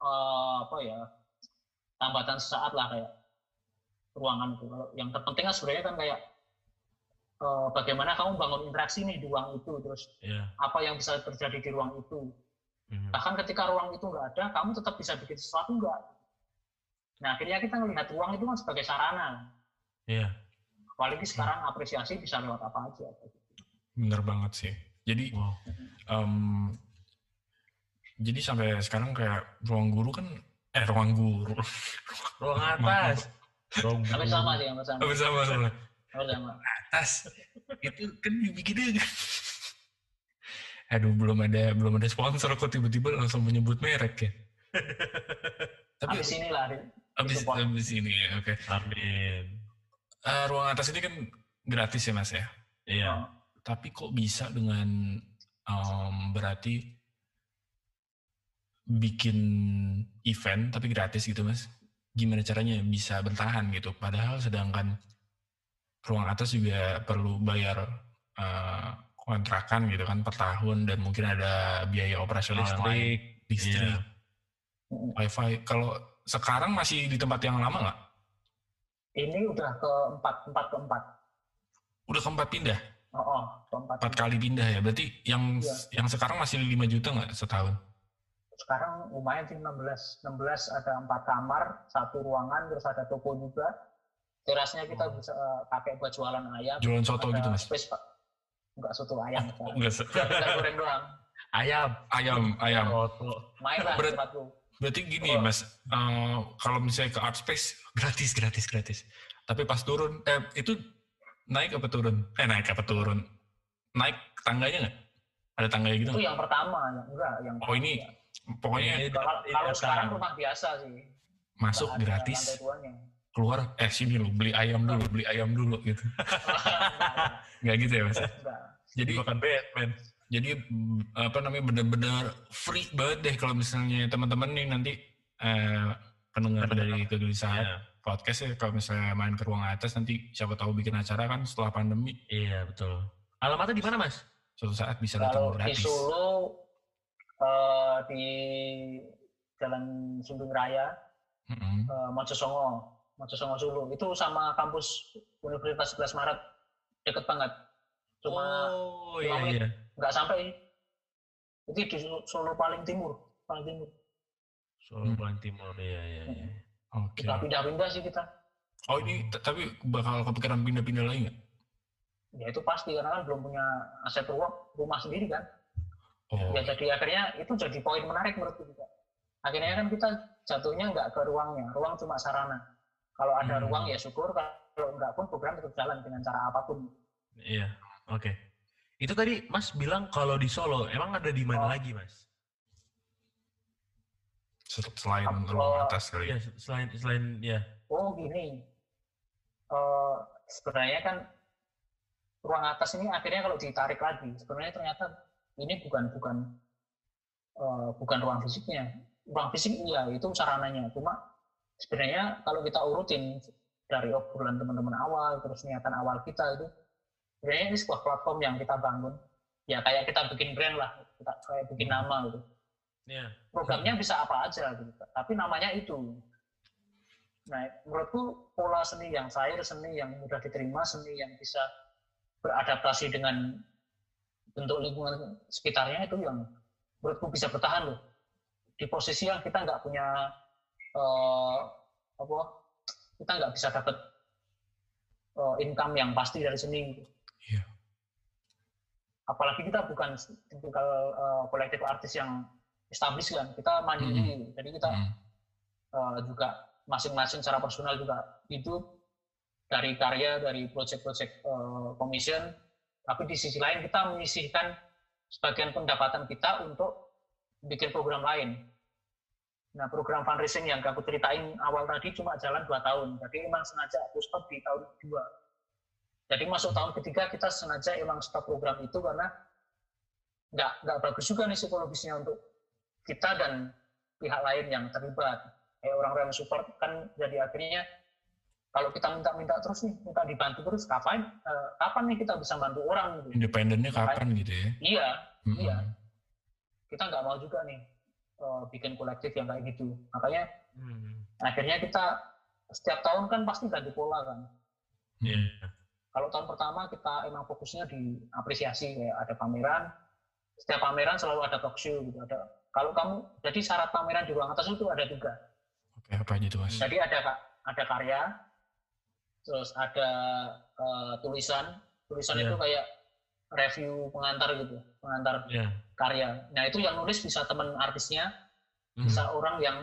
eh, apa ya tambatan sesaat lah kayak ruangan itu. Yang terpenting kan sebenarnya kan kayak eh, bagaimana kamu bangun interaksi nih di ruang itu, terus Iya. apa yang bisa terjadi di ruang itu. Mhm. Bahkan ketika ruang itu nggak ada, kamu tetap bisa bikin sesuatu nggak? Nah, akhirnya kita melihat ruang itu kan sebagai sarana. Iya. Apalagi sekarang apresiasi bisa lewat apa aja. Bener banget sih. Jadi, Wow. em, jadi sampai sekarang kayak ruang guru kan, eh ruang guru. Ruang atas. Ruang guru. sama sih, sama. Sama sama sama. atas itu kan dibikinnya aduh belum ada belum ada sponsor kok tiba-tiba langsung menyebut merek ya tapi Habis inilah. Abis support. abis ini ya oke Amin. Eh, ruang atas ini kan gratis ya mas ya Iya. tapi kok bisa dengan em, berarti bikin event tapi gratis gitu mas gimana caranya bisa bertahan gitu padahal sedangkan ruang atas juga perlu bayar eh, kontrakan gitu kan per tahun dan mungkin ada biaya operasional yang lain Listrik. listrik Iya. wifi kalau sekarang masih di tempat yang lama nggak Ini udah keempat, empat keempat. udah keempat pindah Oh, oh keempat. empat kali pindah ya berarti yang Iya. yang sekarang masih 5 juta nggak setahun Sekarang lumayan sih 16. 16 ada empat kamar, satu ruangan, terus ada toko juga. Terasnya kita Oh. bisa eh, pakai buat jualan ayam. jualan soto Ada gitu mas Space, Pak. Enggak soto ayam. Oh, enggak Kita goreng doang. Ayam. ayam ayam Roto. Main lah Berat- tempatku. Berarti gini Oh. mas eh, kalau misalnya ke art space gratis gratis gratis Tapi pas turun, eh itu naik apa turun? Eh naik apa turun? Naik tangganya nggak? Ada tangganya gitu? Itu yang pertama, yang enggak, yang Oh ini pokoknya Ini- Kalau, kalau sekarang rumah biasa sih. masuk ada gratis, keluar eh sini lu beli ayam dulu, beli ayam dulu gitu. Enggak, Nggak gitu ya mas? enggak. Jadi Bukan Batman. Jadi mm, apa namanya benar-benar free banget deh kalau misalnya teman-teman nih nanti eh, pendengar dari kegelisahan Iya. podcast ya kalau misalnya main ke ruang atas nanti siapa tahu bikin acara kan setelah pandemi Iya, betul. Alamatnya di mana, Mas? suatu saat bisa datang Kalau di gratis. Solo eh, di Jalan Sundung Raya, Mm-mm. eh, Mojosongo, Mojosongo Solo. Itu sama kampus Universitas 11 Maret deket banget. Cuma oh, iya, iya. Nggak sampai. Itu di Solo paling timur, paling timur. Solo Hmm. paling timur, iya, iya, iya. Oke. Kita pindah-pindah sih kita. Oh ini tapi bakal kepikiran pindah-pindah lagi nggak? Ya itu pasti karena kan belum punya aset rumah, rumah sendiri kan. Oh, Ya jadi akhirnya itu jadi poin menarik menurutku juga. Akhirnya kan kita jatuhnya nggak ke ruangnya, ruang cuma sarana. Kalau ada Hmm. ruang ya syukur, kalau nggak pun program tetap jalan dengan cara apa pun. Iya, oke. Itu tadi Mas bilang kalau di Solo, emang ada di mana Oh. lagi, Mas? sel- selain Apa- ruang atas kali. Iya, selain selain ya. Oh gini, Eh, sebenarnya kan ruang atas ini akhirnya kalau ditarik lagi, sebenarnya ternyata ini bukan bukan eh, bukan ruang fisiknya. Ruang fisik iya itu sarananya, cuma sebenarnya kalau kita urutin dari obrolan teman-teman awal, terus niatan awal kita itu, sebenarnya ini sebuah platform yang kita bangun. Ya kayak kita bikin brand lah, kita kayak bikin nama gitu. Iya. Programnya bisa apa aja gitu, tapi namanya itu. Nah, menurutku pola seni yang cair, seni yang mudah diterima, seni yang bisa beradaptasi dengan bentuk lingkungan sekitarnya itu yang menurutku bisa bertahan loh. Di posisi yang kita nggak punya eh, apa, kita nggak bisa dapat eh, income yang pasti dari seni. gitu. Apalagi kita bukan tipikal eh, kolektif artis yang established kan, kita mandiri. Jadi kita Mm. eh, juga masing-masing secara personal juga hidup dari karya dari proyek-proyek eh, commission. Tapi di sisi lain kita menyisihkan sebagian pendapatan kita untuk bikin program lain. Nah program fundraising yang aku ceritain awal tadi cuma jalan dua tahun. Jadi emang sengaja aku stop di tahun kedua jadi masuk tahun ketiga kita sengaja emang stop program itu karena nggak nggak bagus juga nih psikologisnya untuk kita dan pihak lain yang terlibat kayak orang-orang yang support kan jadi akhirnya kalau kita minta-minta terus nih minta dibantu terus kapan eh, kapan nih kita bisa bantu orang gitu Independennya kapan gitu ya? iya Mm-mm. Iya. kita nggak mau juga nih eh, bikin kolektif yang kayak gitu makanya Hmm. akhirnya kita setiap tahun kan pasti ganti pola kan Iya. Kalau tahun pertama kita emang fokusnya di apresiasi kayak ada pameran setiap pameran selalu ada talk show gitu ada kalau kamu jadi syarat pameran di ruang atas itu ada tiga Oke apa aja tuh mas? Jadi ada ada karya, terus ada eh, tulisan. Tulisan Iya. itu kayak review pengantar gitu, pengantar Iya. karya. Nah itu yang nulis bisa teman artisnya, Hmm. bisa orang yang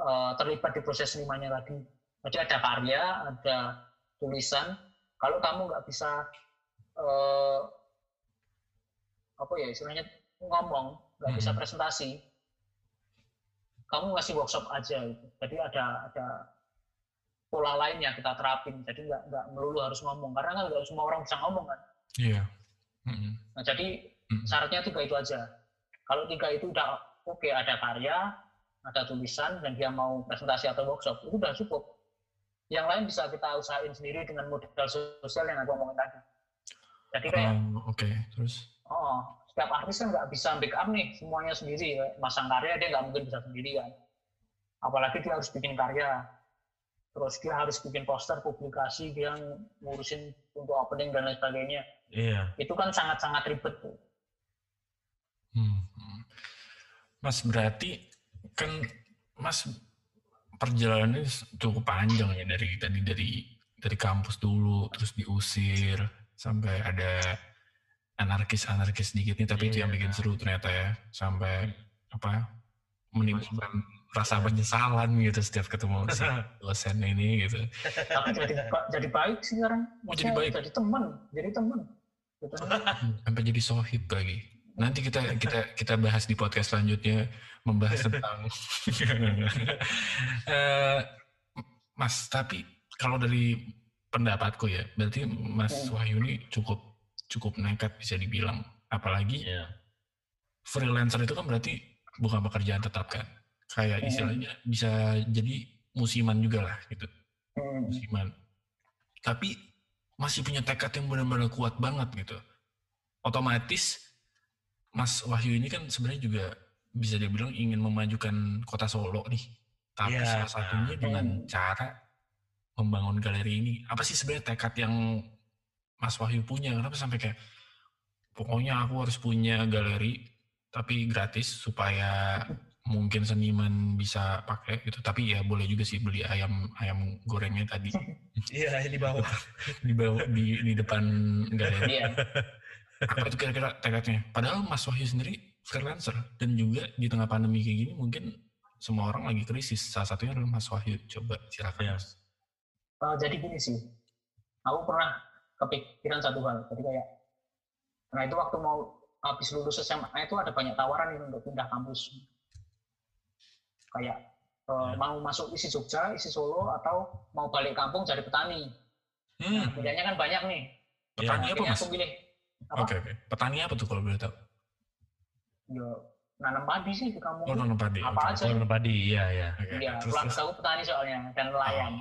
eh, terlibat di proses senimannya tadi. Jadi ada karya, ada tulisan. Kalau kamu nggak bisa eh, apa ya istilahnya ngomong, nggak bisa Mhm. presentasi, kamu ngasih workshop aja gitu. Jadi ada ada pola lain yang kita terapin. Jadi nggak nggak melulu harus ngomong karena kan nggak semua orang bisa ngomong kan. Iya. Mm-mm. Nah, jadi Mm. syaratnya tiga itu aja. Kalau tiga itu udah oke ada karya, ada tulisan dan dia mau presentasi atau workshop itu udah cukup. Yang lain bisa kita usahain sendiri dengan modal sosial yang aku ngomongin tadi. Jadi kayak Oh, Oke terus. Oh, setiap artis kan nggak bisa backup nih semuanya sendiri. Masang karya dia nggak mungkin bisa sendiri kan. Apalagi dia harus bikin karya. Terus dia harus bikin poster, publikasi, dia ngurusin untuk opening dan lain sebagainya. Iya. Itu kan sangat-sangat ribet tuh. Hmm. hmm. Mas berarti kan Mas perjalanannya cukup panjang ya dari tadi dari dari kampus dulu terus diusir sampai ada anarkis-anarkis sedikit nih tapi itu yang Iya. bikin seru ternyata ya sampai apa menimbulkan rasa penyesalan gitu setiap ketemu si dosen ini gitu. Tapi jadi jadi baik sih sekarang. Oh, jadi baik. Jadi teman, jadi teman. Gitu. Sampai jadi sohib lagi. Nanti kita kita kita bahas di podcast selanjutnya membahas tentang Eh, Mas, tapi kalau dari pendapatku ya, berarti Mas Hmm. Wahyu ini cukup cukup nekat bisa dibilang. Apalagi Iya. freelancer itu kan berarti bukan pekerjaan tetap kan. Kayak Hmm. istilahnya bisa jadi musiman juga lah gitu, Hmm. musiman. Tapi masih punya tekad yang benar-benar kuat banget gitu. Otomatis Mas Wahyu ini kan sebenarnya juga bisa dibilang ingin memajukan kota Solo nih. Tapi Iya. salah satunya dengan Hmm. cara membangun galeri ini. Apa sih sebenarnya tekad yang Mas Wahyu punya? Kenapa sampai kayak pokoknya aku harus punya galeri tapi gratis supaya mungkin seniman bisa pakai gitu. Tapi ya boleh juga sih beli ayam ayam gorengnya tadi Iya, di bawah. di bawah di, di depan galeri. Apa itu kira-kira tekadnya? Padahal Mas Wahyu sendiri freelancer dan juga di tengah pandemi kayak gini mungkin semua orang lagi krisis. Salah satunya adalah Mas Wahyu. Coba silakan. Mas. Eh, jadi gini sih, aku pernah kepikiran satu hal. Jadi kayak, nah itu waktu mau habis lulus SMA itu ada banyak tawaran nih untuk pindah kampus. Kayak eh, Ya. mau masuk isi Jogja, isi Solo, atau mau balik kampung jadi petani. Nah, Hmm, pilihannya kan banyak nih. petani apa Akhirnya Mas? aku pilih Oke oke. Petani apa tuh kalau boleh tahu? Ya, nanam padi sih di kampung. Oh non padi. Apa Oke. aja? Oh, padi, iya, iya. Iya, terus, terus. aku petani soalnya dan nelayan.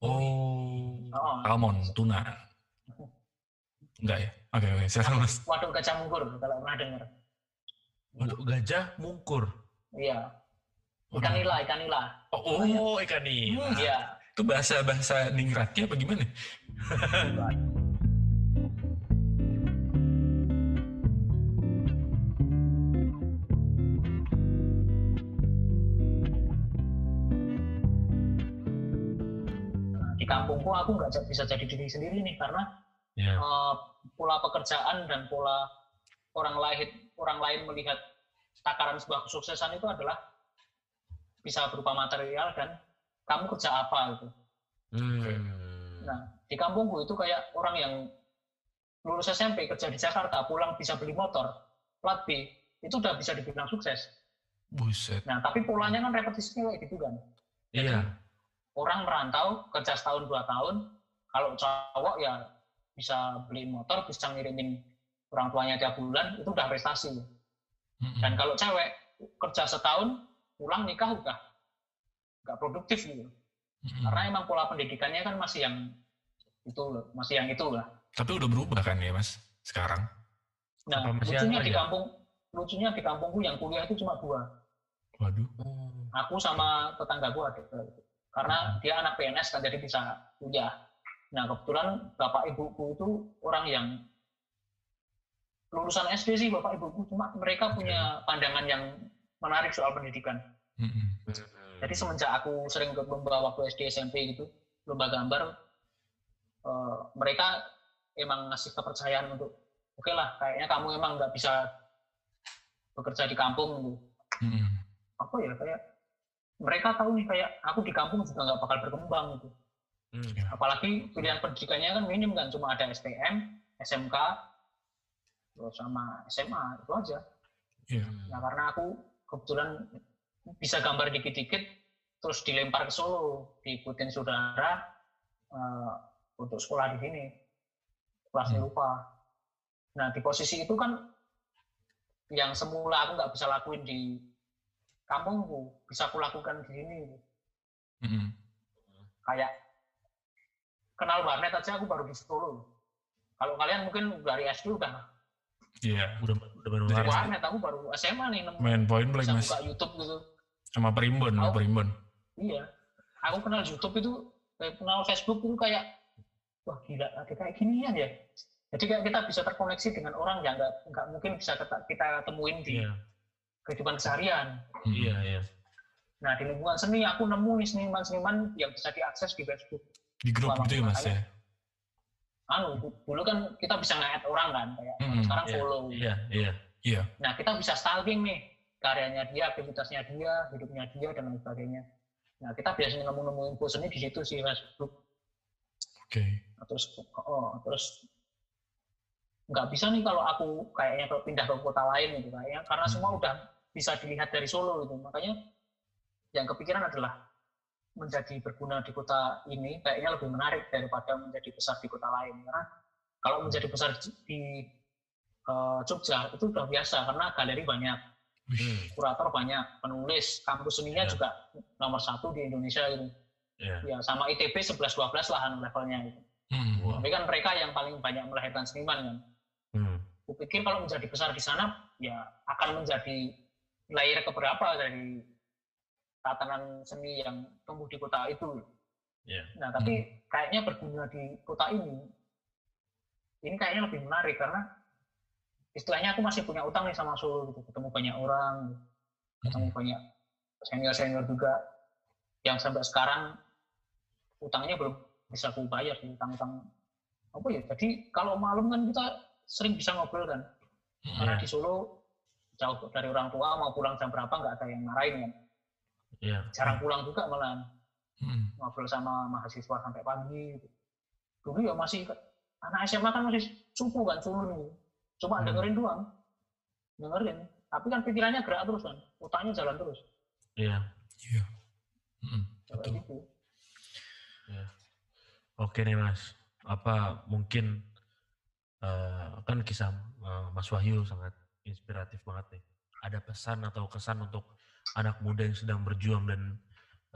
Oh. Oh, Salmon, tuna. Enggak ya? Oke oke. Silakan Mas. waduk gajah mungkur kalau pernah dengar. Untuk gajah mungkur. Iya. Ikan nila, ikan nila. Oh, Oh, ikan nila. Iya. itu bahasa bahasa ningratnya apa gimana? Kampungku aku nggak bisa jadi diri sendiri nih karena Iya. eh, pola pekerjaan dan pola orang lain orang lain melihat takaran sebuah kesuksesan itu adalah bisa berupa material dan kamu kerja apa gitu. Hmm. Nah, di kampungku itu kayak orang yang lulus SMP kerja di Jakarta, pulang bisa beli motor, plat B, itu udah bisa dibilang sukses. Buset. Nah, tapi polanya kan repetisinya kayak gitu kan. Iya. Orang merantau, kerja setahun dua tahun, kalau cowok ya bisa beli motor, bisa ngirimin orang tuanya tiap bulan, itu udah prestasi. Dan kalau cewek kerja setahun, pulang nikah udah nggak produktif gitu. Karena emang pola pendidikannya kan masih yang itu, loh, masih yang itu lah. Tapi udah berubah kan ya mas sekarang? Nah, Apa masih lucunya di ya? kampung, lucunya di kampungku yang kuliah itu cuma dua. Waduh. Aku sama tetanggaku ada. Karena dia anak PNS kan jadi bisa kuliah. Nah, kebetulan bapak ibuku itu orang yang lulusan SD sih bapak ibuku, cuma mereka punya pandangan yang menarik soal pendidikan. Jadi semenjak aku sering ikut lomba waktu SD SMP gitu, lomba gambar, eh, mereka emang ngasih kepercayaan untuk, oke lah, kayaknya kamu emang nggak bisa bekerja di kampung gitu. Apa ya kayak mereka tahu nih kayak aku di kampung juga nggak bakal berkembang gitu. Hmm. Apalagi pilihan pendidikannya kan minim kan, cuma ada STM, SMK, terus sama SMA itu aja. Iya. Nah karena aku kebetulan bisa gambar dikit-dikit, terus dilempar ke Solo, diikutin saudara eh, untuk sekolah di sini, kelas Hmm. lupa. Nah di posisi itu kan yang semula aku nggak bisa lakuin di kampungku, bisa aku lakukan di sini. Mm-mm. Kayak kenal warnet aja aku baru di Solo. Kalau kalian mungkin dari SD udah Iya. Udah udah Dari SD. warnet, aku baru SMA nih nemu Main point blank mas. buka YouTube gitu. Sama perimbun, sama perimbun. Iya. Aku kenal YouTube itu, eh, kenal Facebook itu kayak, wah gila, ada kayak ginian ya. Jadi kayak kita bisa terkoneksi dengan orang yang nggak nggak mungkin bisa kita, kita temuin di Iya. Kehidupan seharian. Mm-mm. Iya, iya. Nah di lingkungan seni aku nemu nih seniman-seniman yang bisa diakses di Facebook. Di grup Selama gitu ya mas ya. Anu, du- dulu kan kita bisa nge-add orang kan, kayak Mm-mm. sekarang Iya. follow. Iya, iya. Iya. Nah kita bisa stalking nih. karyanya dia, aktivitasnya dia, hidupnya dia dan lain sebagainya. Nah kita biasanya nemu-nemu info seni di situ sih Facebook. Oke. Nah, Terus oh, terus nggak bisa nih kalau aku kayaknya kalau pindah ke kota lain gitu kayaknya karena Hmm. semua udah bisa dilihat dari Solo gitu. Makanya yang kepikiran adalah menjadi berguna di kota ini kayaknya lebih menarik daripada menjadi besar di kota lain karena kalau menjadi besar di, eh, Jogja itu udah biasa karena galeri banyak. Hmm. kurator banyak, penulis, kampus seninya Ya. juga nomor satu di Indonesia gitu. Iya. Ya sama ITB 11-12 lah anu levelnya gitu. Hmm. Wah. Tapi kan mereka yang paling banyak melahirkan seniman kan. Hmm. Kupikir kalau menjadi besar di sana, ya akan menjadi layer keberapa dari tatanan seni yang tumbuh di kota itu. Iya. Nah, tapi kayaknya berguna di kota ini, ini kayaknya lebih menarik karena istilahnya aku masih punya utang nih sama Solo gitu, ketemu banyak orang, ketemu Hmm. banyak senior-senior juga yang sampai sekarang utangnya belum bisa aku bayar sih utang-utang apa ya jadi kalau malam kan kita sering bisa ngobrol kan karena Iya. di Solo jauh dari orang tua mau pulang jam berapa nggak ada yang marahin kan Iya. jarang pulang juga malah Hmm. ngobrol sama mahasiswa sampai pagi gitu. dulu ya masih anak SMA kan masih subuh kan cuma Hmm. dengerin doang dengerin tapi kan pikirannya gerak terus kan utangnya jalan terus Iya. Iya. Hmm. Betul. gitu. Oke nih Mas. Apa mungkin eh, kan kisah eh, Mas Wahyu sangat inspiratif banget nih. Ada pesan atau kesan untuk anak muda yang sedang berjuang dan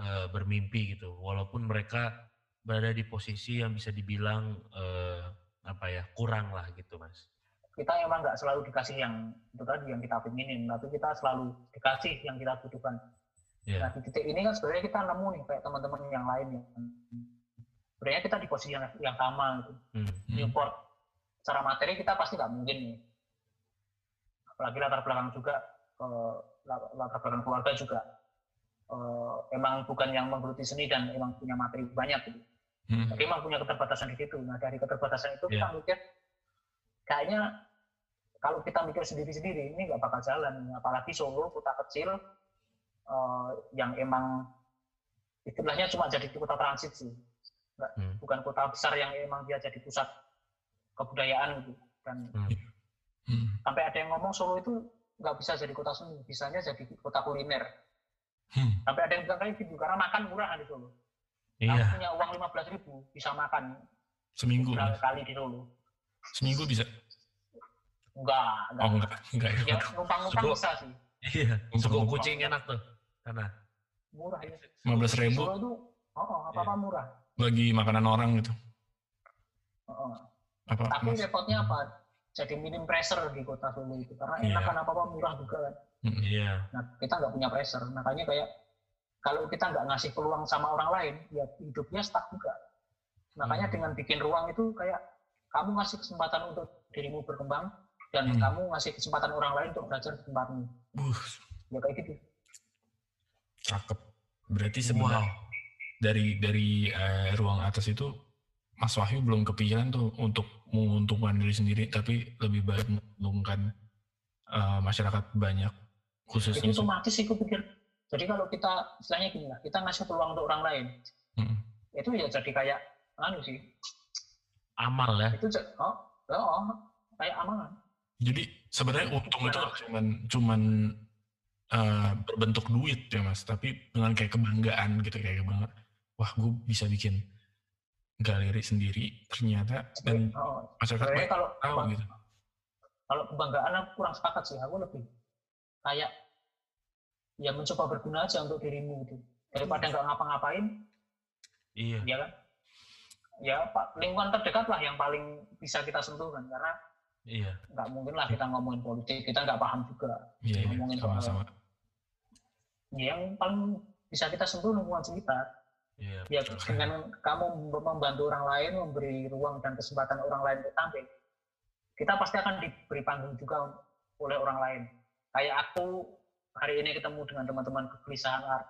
eh, bermimpi gitu. Walaupun mereka berada di posisi yang bisa dibilang eh, apa ya kurang lah gitu Mas. kita emang nggak selalu dikasih yang itu tadi yang kita pinginin, tapi kita selalu dikasih yang kita butuhkan. Iya. Nah di titik ini kan sebenarnya kita nemu nih kayak teman-teman yang lain yang sebenarnya kita di posisi yang, yang sama gitu. Hmm. Hmm. Support secara materi kita pasti nggak mungkin nih. Apalagi latar belakang juga eh, la- latar belakang keluarga juga eh, emang bukan yang menggeluti seni dan emang punya materi banyak gitu. Hmm. Jadi emang punya keterbatasan di situ. Nah dari keterbatasan itu kita Iya. mikir kayaknya kalau kita mikir sendiri-sendiri ini nggak bakal jalan. Apalagi Solo kota kecil eh, yang emang istilahnya cuma jadi kota transit sih, Nggak- Hmm. bukan kota besar yang emang dia jadi pusat kebudayaan gitu. Dan Hmm. Hmm. sampai ada yang ngomong Solo itu nggak bisa jadi kota seni, bisanya jadi kota kuliner. Hmm. Sampai ada yang bilang kayak gitu karena makan murah di Solo. Iya. Kamu punya uang 15.000 ribu bisa makan Seminggu. kali di Solo. Seminggu bisa. Enggak, enggak. Oh enggak, enggak ya. Ya numpang-numpang bisa sih. Iya. Numpang-numpang. kucing enak tuh. Karena Murah ya. 15 Di ribu Solo itu oh, oh, apa-apa murah. bagi makanan orang gitu. Oh, oh. Apa? Tapi Mas? repotnya apa? Jadi minim pressure di kota Solo itu. Karena enak Iya. kan apa-apa murah juga kan. Hmm. iya. Nah, kita nggak punya pressure. Makanya kayak kalau kita nggak ngasih peluang sama orang lain, ya hidupnya stuck juga. Makanya Hmm. dengan bikin ruang itu kayak kamu ngasih kesempatan untuk dirimu berkembang dan Hmm. kamu ngasih kesempatan orang lain untuk belajar di tempatmu. Uh, Ya kayak gitu. cakep. Berarti Wow. dari dari eh, ruang atas itu Mas Wahyu belum kepikiran tuh untuk menguntungkan diri sendiri, tapi lebih baik menguntungkan eh, masyarakat banyak Itu khususnya. otomatis sih aku pikir. Jadi kalau kita istilahnya gini lah, kita ngasih peluang untuk orang lain, Hmm. itu ya jadi kayak anu sih. Amal ya. Itu oh, oh kayak amalan. Jadi sebenarnya untung itu cuman cuman eh, berbentuk duit ya mas, tapi dengan kayak kebanggaan gitu kayak kebanggaan. Wah gue bisa bikin galeri sendiri ternyata dan Oh, masyarakat sebenarnya kalau tahu gitu. kalau kebanggaan aku kurang sepakat sih. Aku lebih kayak ya mencoba berguna aja untuk dirimu gitu. Daripada nggak ngapa-ngapain, Iya. ya kan? Ya Pak, lingkungan terdekat lah yang paling bisa kita sentuh kan, karena Iya. nggak mungkin lah kita ngomongin politik, kita nggak paham juga. Iya, iya, ngomongin soal- sama-sama. Ya, yang paling bisa kita sentuh lingkungan sekitar. Iya. Ya dengan kamu membantu orang lain, memberi ruang dan kesempatan orang lain untuk tampil, kita pasti akan diberi panggung juga oleh orang lain. Kayak aku hari ini ketemu dengan teman-teman kegelisahan art,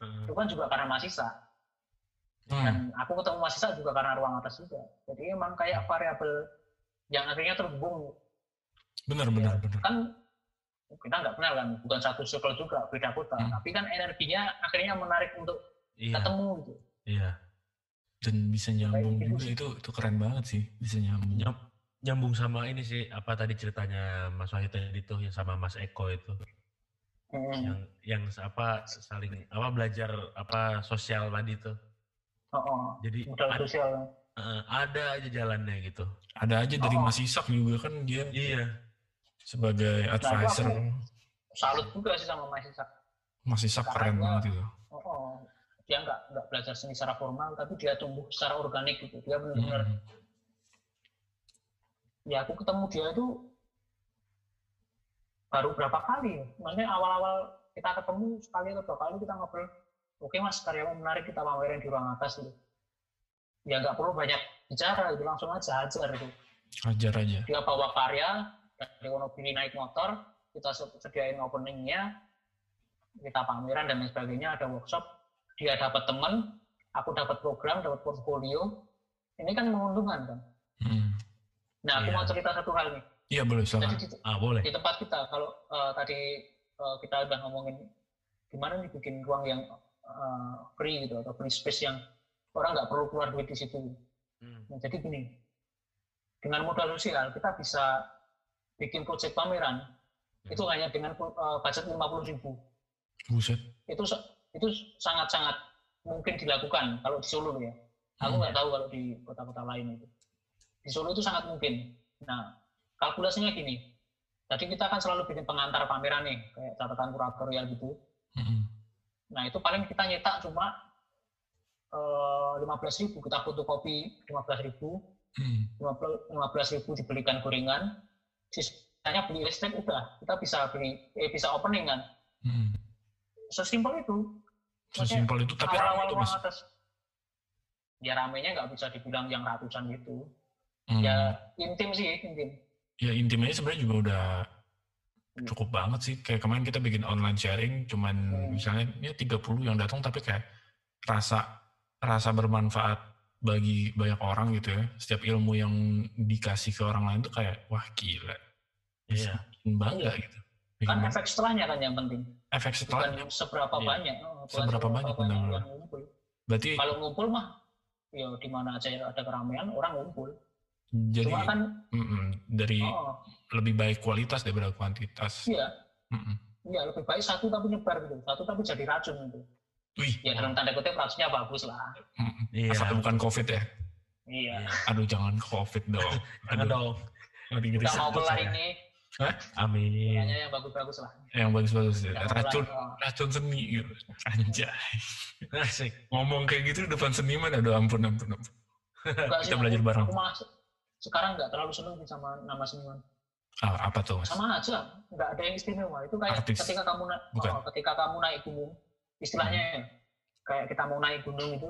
Heeh. itu kan juga karena mahasiswa. Hmm. Dan aku ketemu mahasiswa juga karena ruang atas juga. Jadi emang kayak variabel yang akhirnya terhubung. Benar, benar, benar. Kan kita nggak kenal kan, bukan satu circle juga, beda kota. Hmm. Tapi kan energinya akhirnya menarik untuk Iya. ketemu gitu. Iya. Dan bisa nyambung gitu juga itu itu keren banget sih bisa nyambung. Nyam- nyambung sama ini sih apa tadi ceritanya Mas Wahyu tadi tuh yang sama Mas Eko itu Hmm. yang yang apa saling apa belajar apa sosial tadi tuh. Oh, oh. Jadi ada, sosial. eh, ada aja jalannya gitu. Ada aja dari Oh. Mas Isak juga kan dia Iya. sebagai advisor. aku- Salut juga sih sama Mas Isak. Mas Isak keren banget itu. Oh, oh. Dia nggak nggak belajar seni secara formal, tapi dia tumbuh secara organik gitu. Dia benar-benar Mm. ya aku ketemu dia itu baru berapa kali ya. Maksudnya awal-awal kita ketemu sekali atau dua kali kita ngobrol, oke mas karyawan menarik kita pamerin di ruang atas gitu. Ya nggak perlu banyak bicara itu langsung aja hajar itu. Ajar aja. Dia bawa karya dari Wonogiri naik motor, kita sediain openingnya, kita pameran dan lain sebagainya, ada workshop, dia dapat teman, aku dapat program, dapat portfolio. Ini kan menguntungkan kan. Mm. Nah, aku Iya. mau cerita satu hal nih. Iya boleh Jadi silakan. di, Ah boleh. di tempat kita kalau eh, tadi eh, kita udah ngomongin gimana nih bikin ruang yang eh, free gitu atau free space yang orang nggak perlu keluar duit di situ. Hmm. Nah, jadi gini, dengan modal sosial kita bisa bikin proyek pameran Hmm. itu hanya dengan eh, budget 50.000 ribu. Buset. Itu itu sangat-sangat mungkin dilakukan kalau di Solo ya. Aku Hmm. nggak tahu kalau di kota-kota lain itu. Di Solo itu sangat mungkin. Nah, kalkulasinya gini. Tadi kita kan selalu bikin pengantar pameran nih, kayak catatan kuratorial gitu. Mm. Nah, itu paling kita nyetak cuma eh, 15.000 kita fotokopi 15.000 Mm. 15.000 dibelikan gorengan, sisanya beli listrik udah kita bisa beli eh, bisa opening kan. Mm. Sesimpel itu. Sesimpel itu tapi tuh mas. ruang atas. Ya ramenya nggak bisa dibilang yang ratusan gitu. Mm. Ya intim sih intim. Ya intimnya sebenarnya juga udah Hmm. cukup banget sih. Kayak kemarin kita bikin online sharing, cuman Hmm. misalnya ya 30 yang datang tapi kayak rasa rasa bermanfaat bagi banyak orang gitu ya. Setiap ilmu yang dikasih ke orang lain tuh kayak wah gila. Iya. Bikin bangga gitu. Kan efek setelahnya kan yang penting. efek setelahnya. Bukan seberapa Iya. banyak. Oh, Seberapa banyak, yang ngumpul. Berarti Kalau ngumpul mah ya di mana aja ada keramaian orang ngumpul. jadi Cuma kan mm-mm, dari oh, lebih baik kualitas daripada kuantitas. iya Mm-mm. iya lebih baik satu tapi nyebar gitu. Satu tapi jadi racun gitu. Wih, Ya dalam tanda kutip racunnya bagus lah. mm-mm. Iya. asal bukan covid ya. Iya. Iya. Aduh jangan covid dong. Aduh, dong. mau belah saya. Ini, Amin. hanya yang bagus-bagus lah. Yang bagus-bagus ya. Racun racun seni gitu. Anjay. Asik. Ngomong kayak gitu depan seniman aduh ampun ampun ampun. Enggak Kita sih, belajar aku- bareng. Aku malah se- sekarang nggak terlalu seneng sih sama nama seniman. Ah, apa tuh mas? Sama aja, nggak ada yang istimewa. Itu kayak Artis. ketika kamu naik, Bukan. oh, ketika kamu naik gunung, istilahnya ya, kayak kita mau naik gunung itu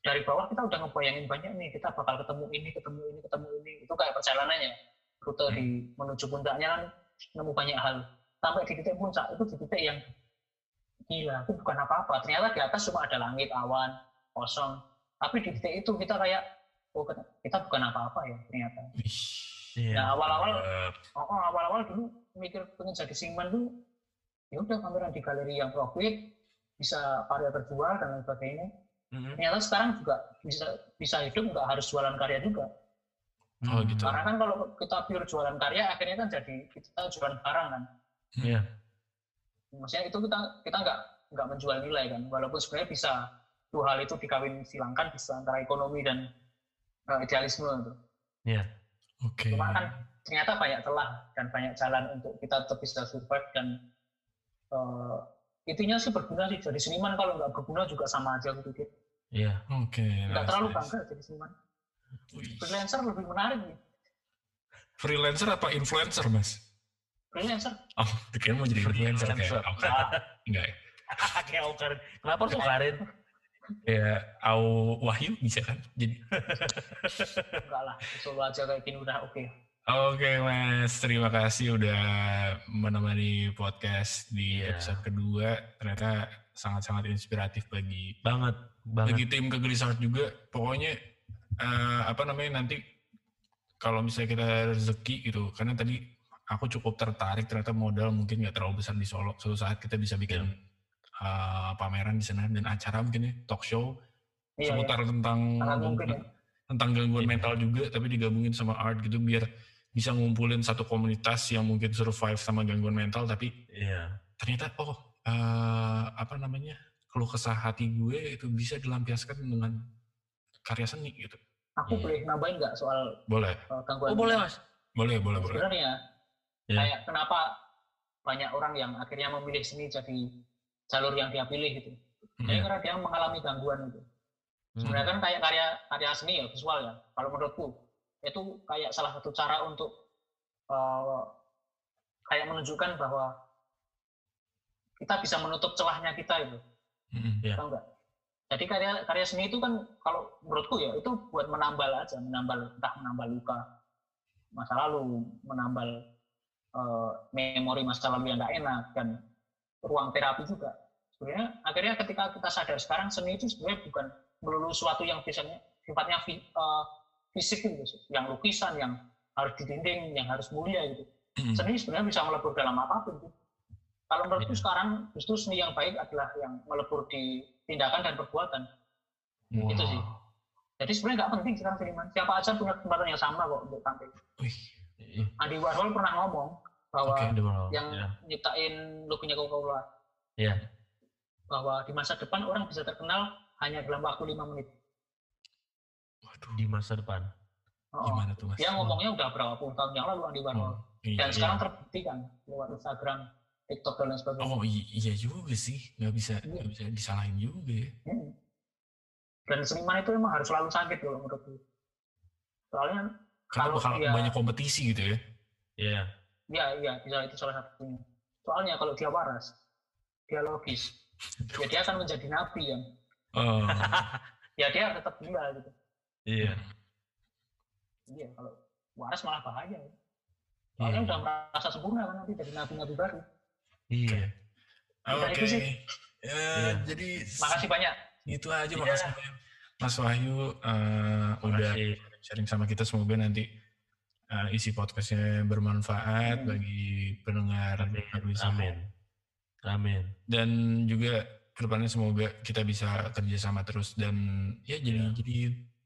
dari bawah kita udah ngebayangin banyak nih kita bakal ketemu ini, ketemu ini, ketemu ini. Itu kayak perjalanannya. Rute Hmm. di menuju puncaknya kan nemu banyak hal. Sampai di titik puncak itu di titik yang gila, itu bukan apa-apa. Ternyata di atas cuma ada langit, awan, kosong. Tapi di titik itu kita kayak, oh kita bukan apa-apa ya ternyata. Iya. Nah awal-awal Oh, oh, awal-awal dulu mikir pengen jadi seniman tuh ya udah pameran di galeri yang profit bisa karya terjual dan lain sebagainya Mhm. ternyata sekarang juga bisa bisa hidup nggak harus jualan karya juga Oh, gitu. karena kan kalau kita pure jualan karya akhirnya kan jadi kita jualan barang kan Iya. maksudnya itu kita kita nggak nggak menjual nilai kan walaupun sebenarnya bisa dua hal itu dikawin silangkan bisa antara ekonomi dan eh, idealisme gitu. Iya. Oke. Cuma kan ternyata banyak celah dan banyak jalan untuk kita tetap bisa survive dan eh, intinya sih berguna sih jadi seniman kalau nggak berguna juga sama aja pikir Iya. Oke. nggak nice, terlalu nice. bangga jadi seniman. Freelancer lebih menarik nih Freelancer apa influencer mas? freelancer Oh, kira mau jadi influencer kayak Freelancer. Aukarin. ah, Enggak ya? Kayak Aukarin. Kenapa harus Aukarin? Ya, Au Wahyu bisa kan? Jadi enggak lah Solo aja kayak gini udah oke Oke mas, terima kasih udah menemani podcast di Iya. episode kedua. Ternyata sangat-sangat inspiratif bagi Banget. bagi Banget. tim kegelisahan juga. Pokoknya eh, apa namanya nanti kalau misalnya kita rezeki gitu, karena tadi aku cukup tertarik ternyata modal mungkin nggak terlalu besar di Solo. Suatu saat kita bisa bikin uh, pameran di sana dan acara mungkin ya talk show Iya, iya. seputar tentang Sangat mungkin ya. tentang gangguan Iya. mental juga tapi digabungin sama art gitu biar bisa ngumpulin satu komunitas yang mungkin survive sama gangguan mental tapi Iya. ternyata oh eh, apa namanya keluh kesah hati gue itu bisa dilampiaskan dengan karya seni gitu Aku Iya. boleh nambahin nggak soal boleh uh, gangguan? Oh boleh mas. boleh boleh boleh Sebenarnya Ya. kayak kenapa banyak orang yang akhirnya memilih seni jadi jalur yang dia pilih gitu. Mm. Jadi karena dia mengalami gangguan gitu. Hmm. Sebenarnya kan kayak karya karya seni ya visual ya. Kalau menurutku itu kayak salah satu cara untuk uh, kayak menunjukkan bahwa kita bisa menutup celahnya kita itu, Mm. Iya. tahu nggak? Jadi karya karya seni itu kan kalau menurutku ya itu buat menambal aja, menambal entah menambal luka masa lalu, menambal uh, memori masa lalu yang nggak enak dan ruang terapi juga. Sebenarnya akhirnya ketika kita sadar sekarang seni itu sebenarnya bukan melulu suatu yang biasanya sifatnya eh, fisik gitu, yang lukisan, yang harus di dinding, yang harus mulia gitu. Mm. Seni sebenarnya bisa melebur dalam apa pun. Gitu. Kalau menurutku Iya. sekarang justru seni yang baik adalah yang melebur di tindakan dan perbuatan. Itu sih. Wow. Jadi sebenarnya nggak penting sekarang seniman. Siapa aja punya kesempatan yang sama kok untuk tampil. Wih, Iya. Andy Warhol pernah ngomong bahwa berapa? yang Iya. nyiptain logonya Coca-Cola Iya. bahwa di masa depan orang bisa terkenal hanya dalam waktu lima menit. waduh, Di masa depan. Oh, gimana tuh mas? Dia ngomongnya udah berapa puluh tahun yang lalu Andy Warhol. Oh, iya, Dan iya. sekarang terbukti kan lewat Instagram, TikTok dan lain sebagainya. Oh iya juga sih, nggak bisa Iya. nggak bisa disalahin juga ya. Hmm. Dan seniman itu emang harus selalu sakit loh menurutku. Soalnya Karena Kalau bakal dia- banyak kompetisi gitu ya. Iya. ya iya bisa itu salah satunya. Soalnya kalau dia waras, dia logis, ya dia akan menjadi nabi ya. Oh, Ya dia tetap gila gitu. Iya. Iya kalau waras malah bahaya. Ya. Soalnya Iya. udah merasa sempurna kan nanti jadi nabi-nabi baru. Iya. Udah Oke. sih. Ya, Iya. Jadi Makasih banyak. itu aja Iya. makasih banyak. Mas Wahyu eh, udah sharing sama kita semoga nanti eh, isi podcastnya bermanfaat Hmm. bagi pendengar Amin. Amin. Amin. dan juga ke depannya semoga kita bisa kerjasama terus dan ya jadi Iya. jadi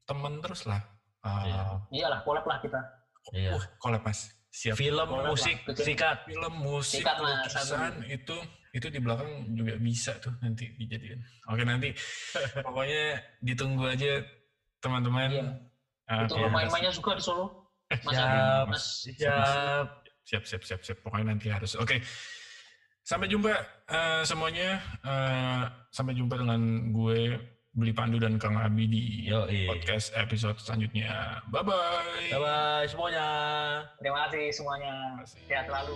teman terus lah. Uh, Iya. Iyalah, collab lah kita. Iya. uh, collab mas. Siap. Film, Boleh lah. musik, Bikin- sikat. Film, musik, Sikat, lukisan itu itu di belakang juga bisa tuh nanti dijadiin. Oke nanti pokoknya ditunggu aja teman-teman. Iya. Uh, Itu kalau main-mainnya juga di Solo. Mas Siap. Adi, Mas Siap. siap siap siap siap pokoknya nanti harus oke sampai jumpa eh, semuanya Eh, sampai jumpa dengan gue beli pandu dan kang abi di Yoi. podcast episode selanjutnya bye bye Bye-bye semuanya. Terima kasih semuanya. Terima kasih. Sehat selalu.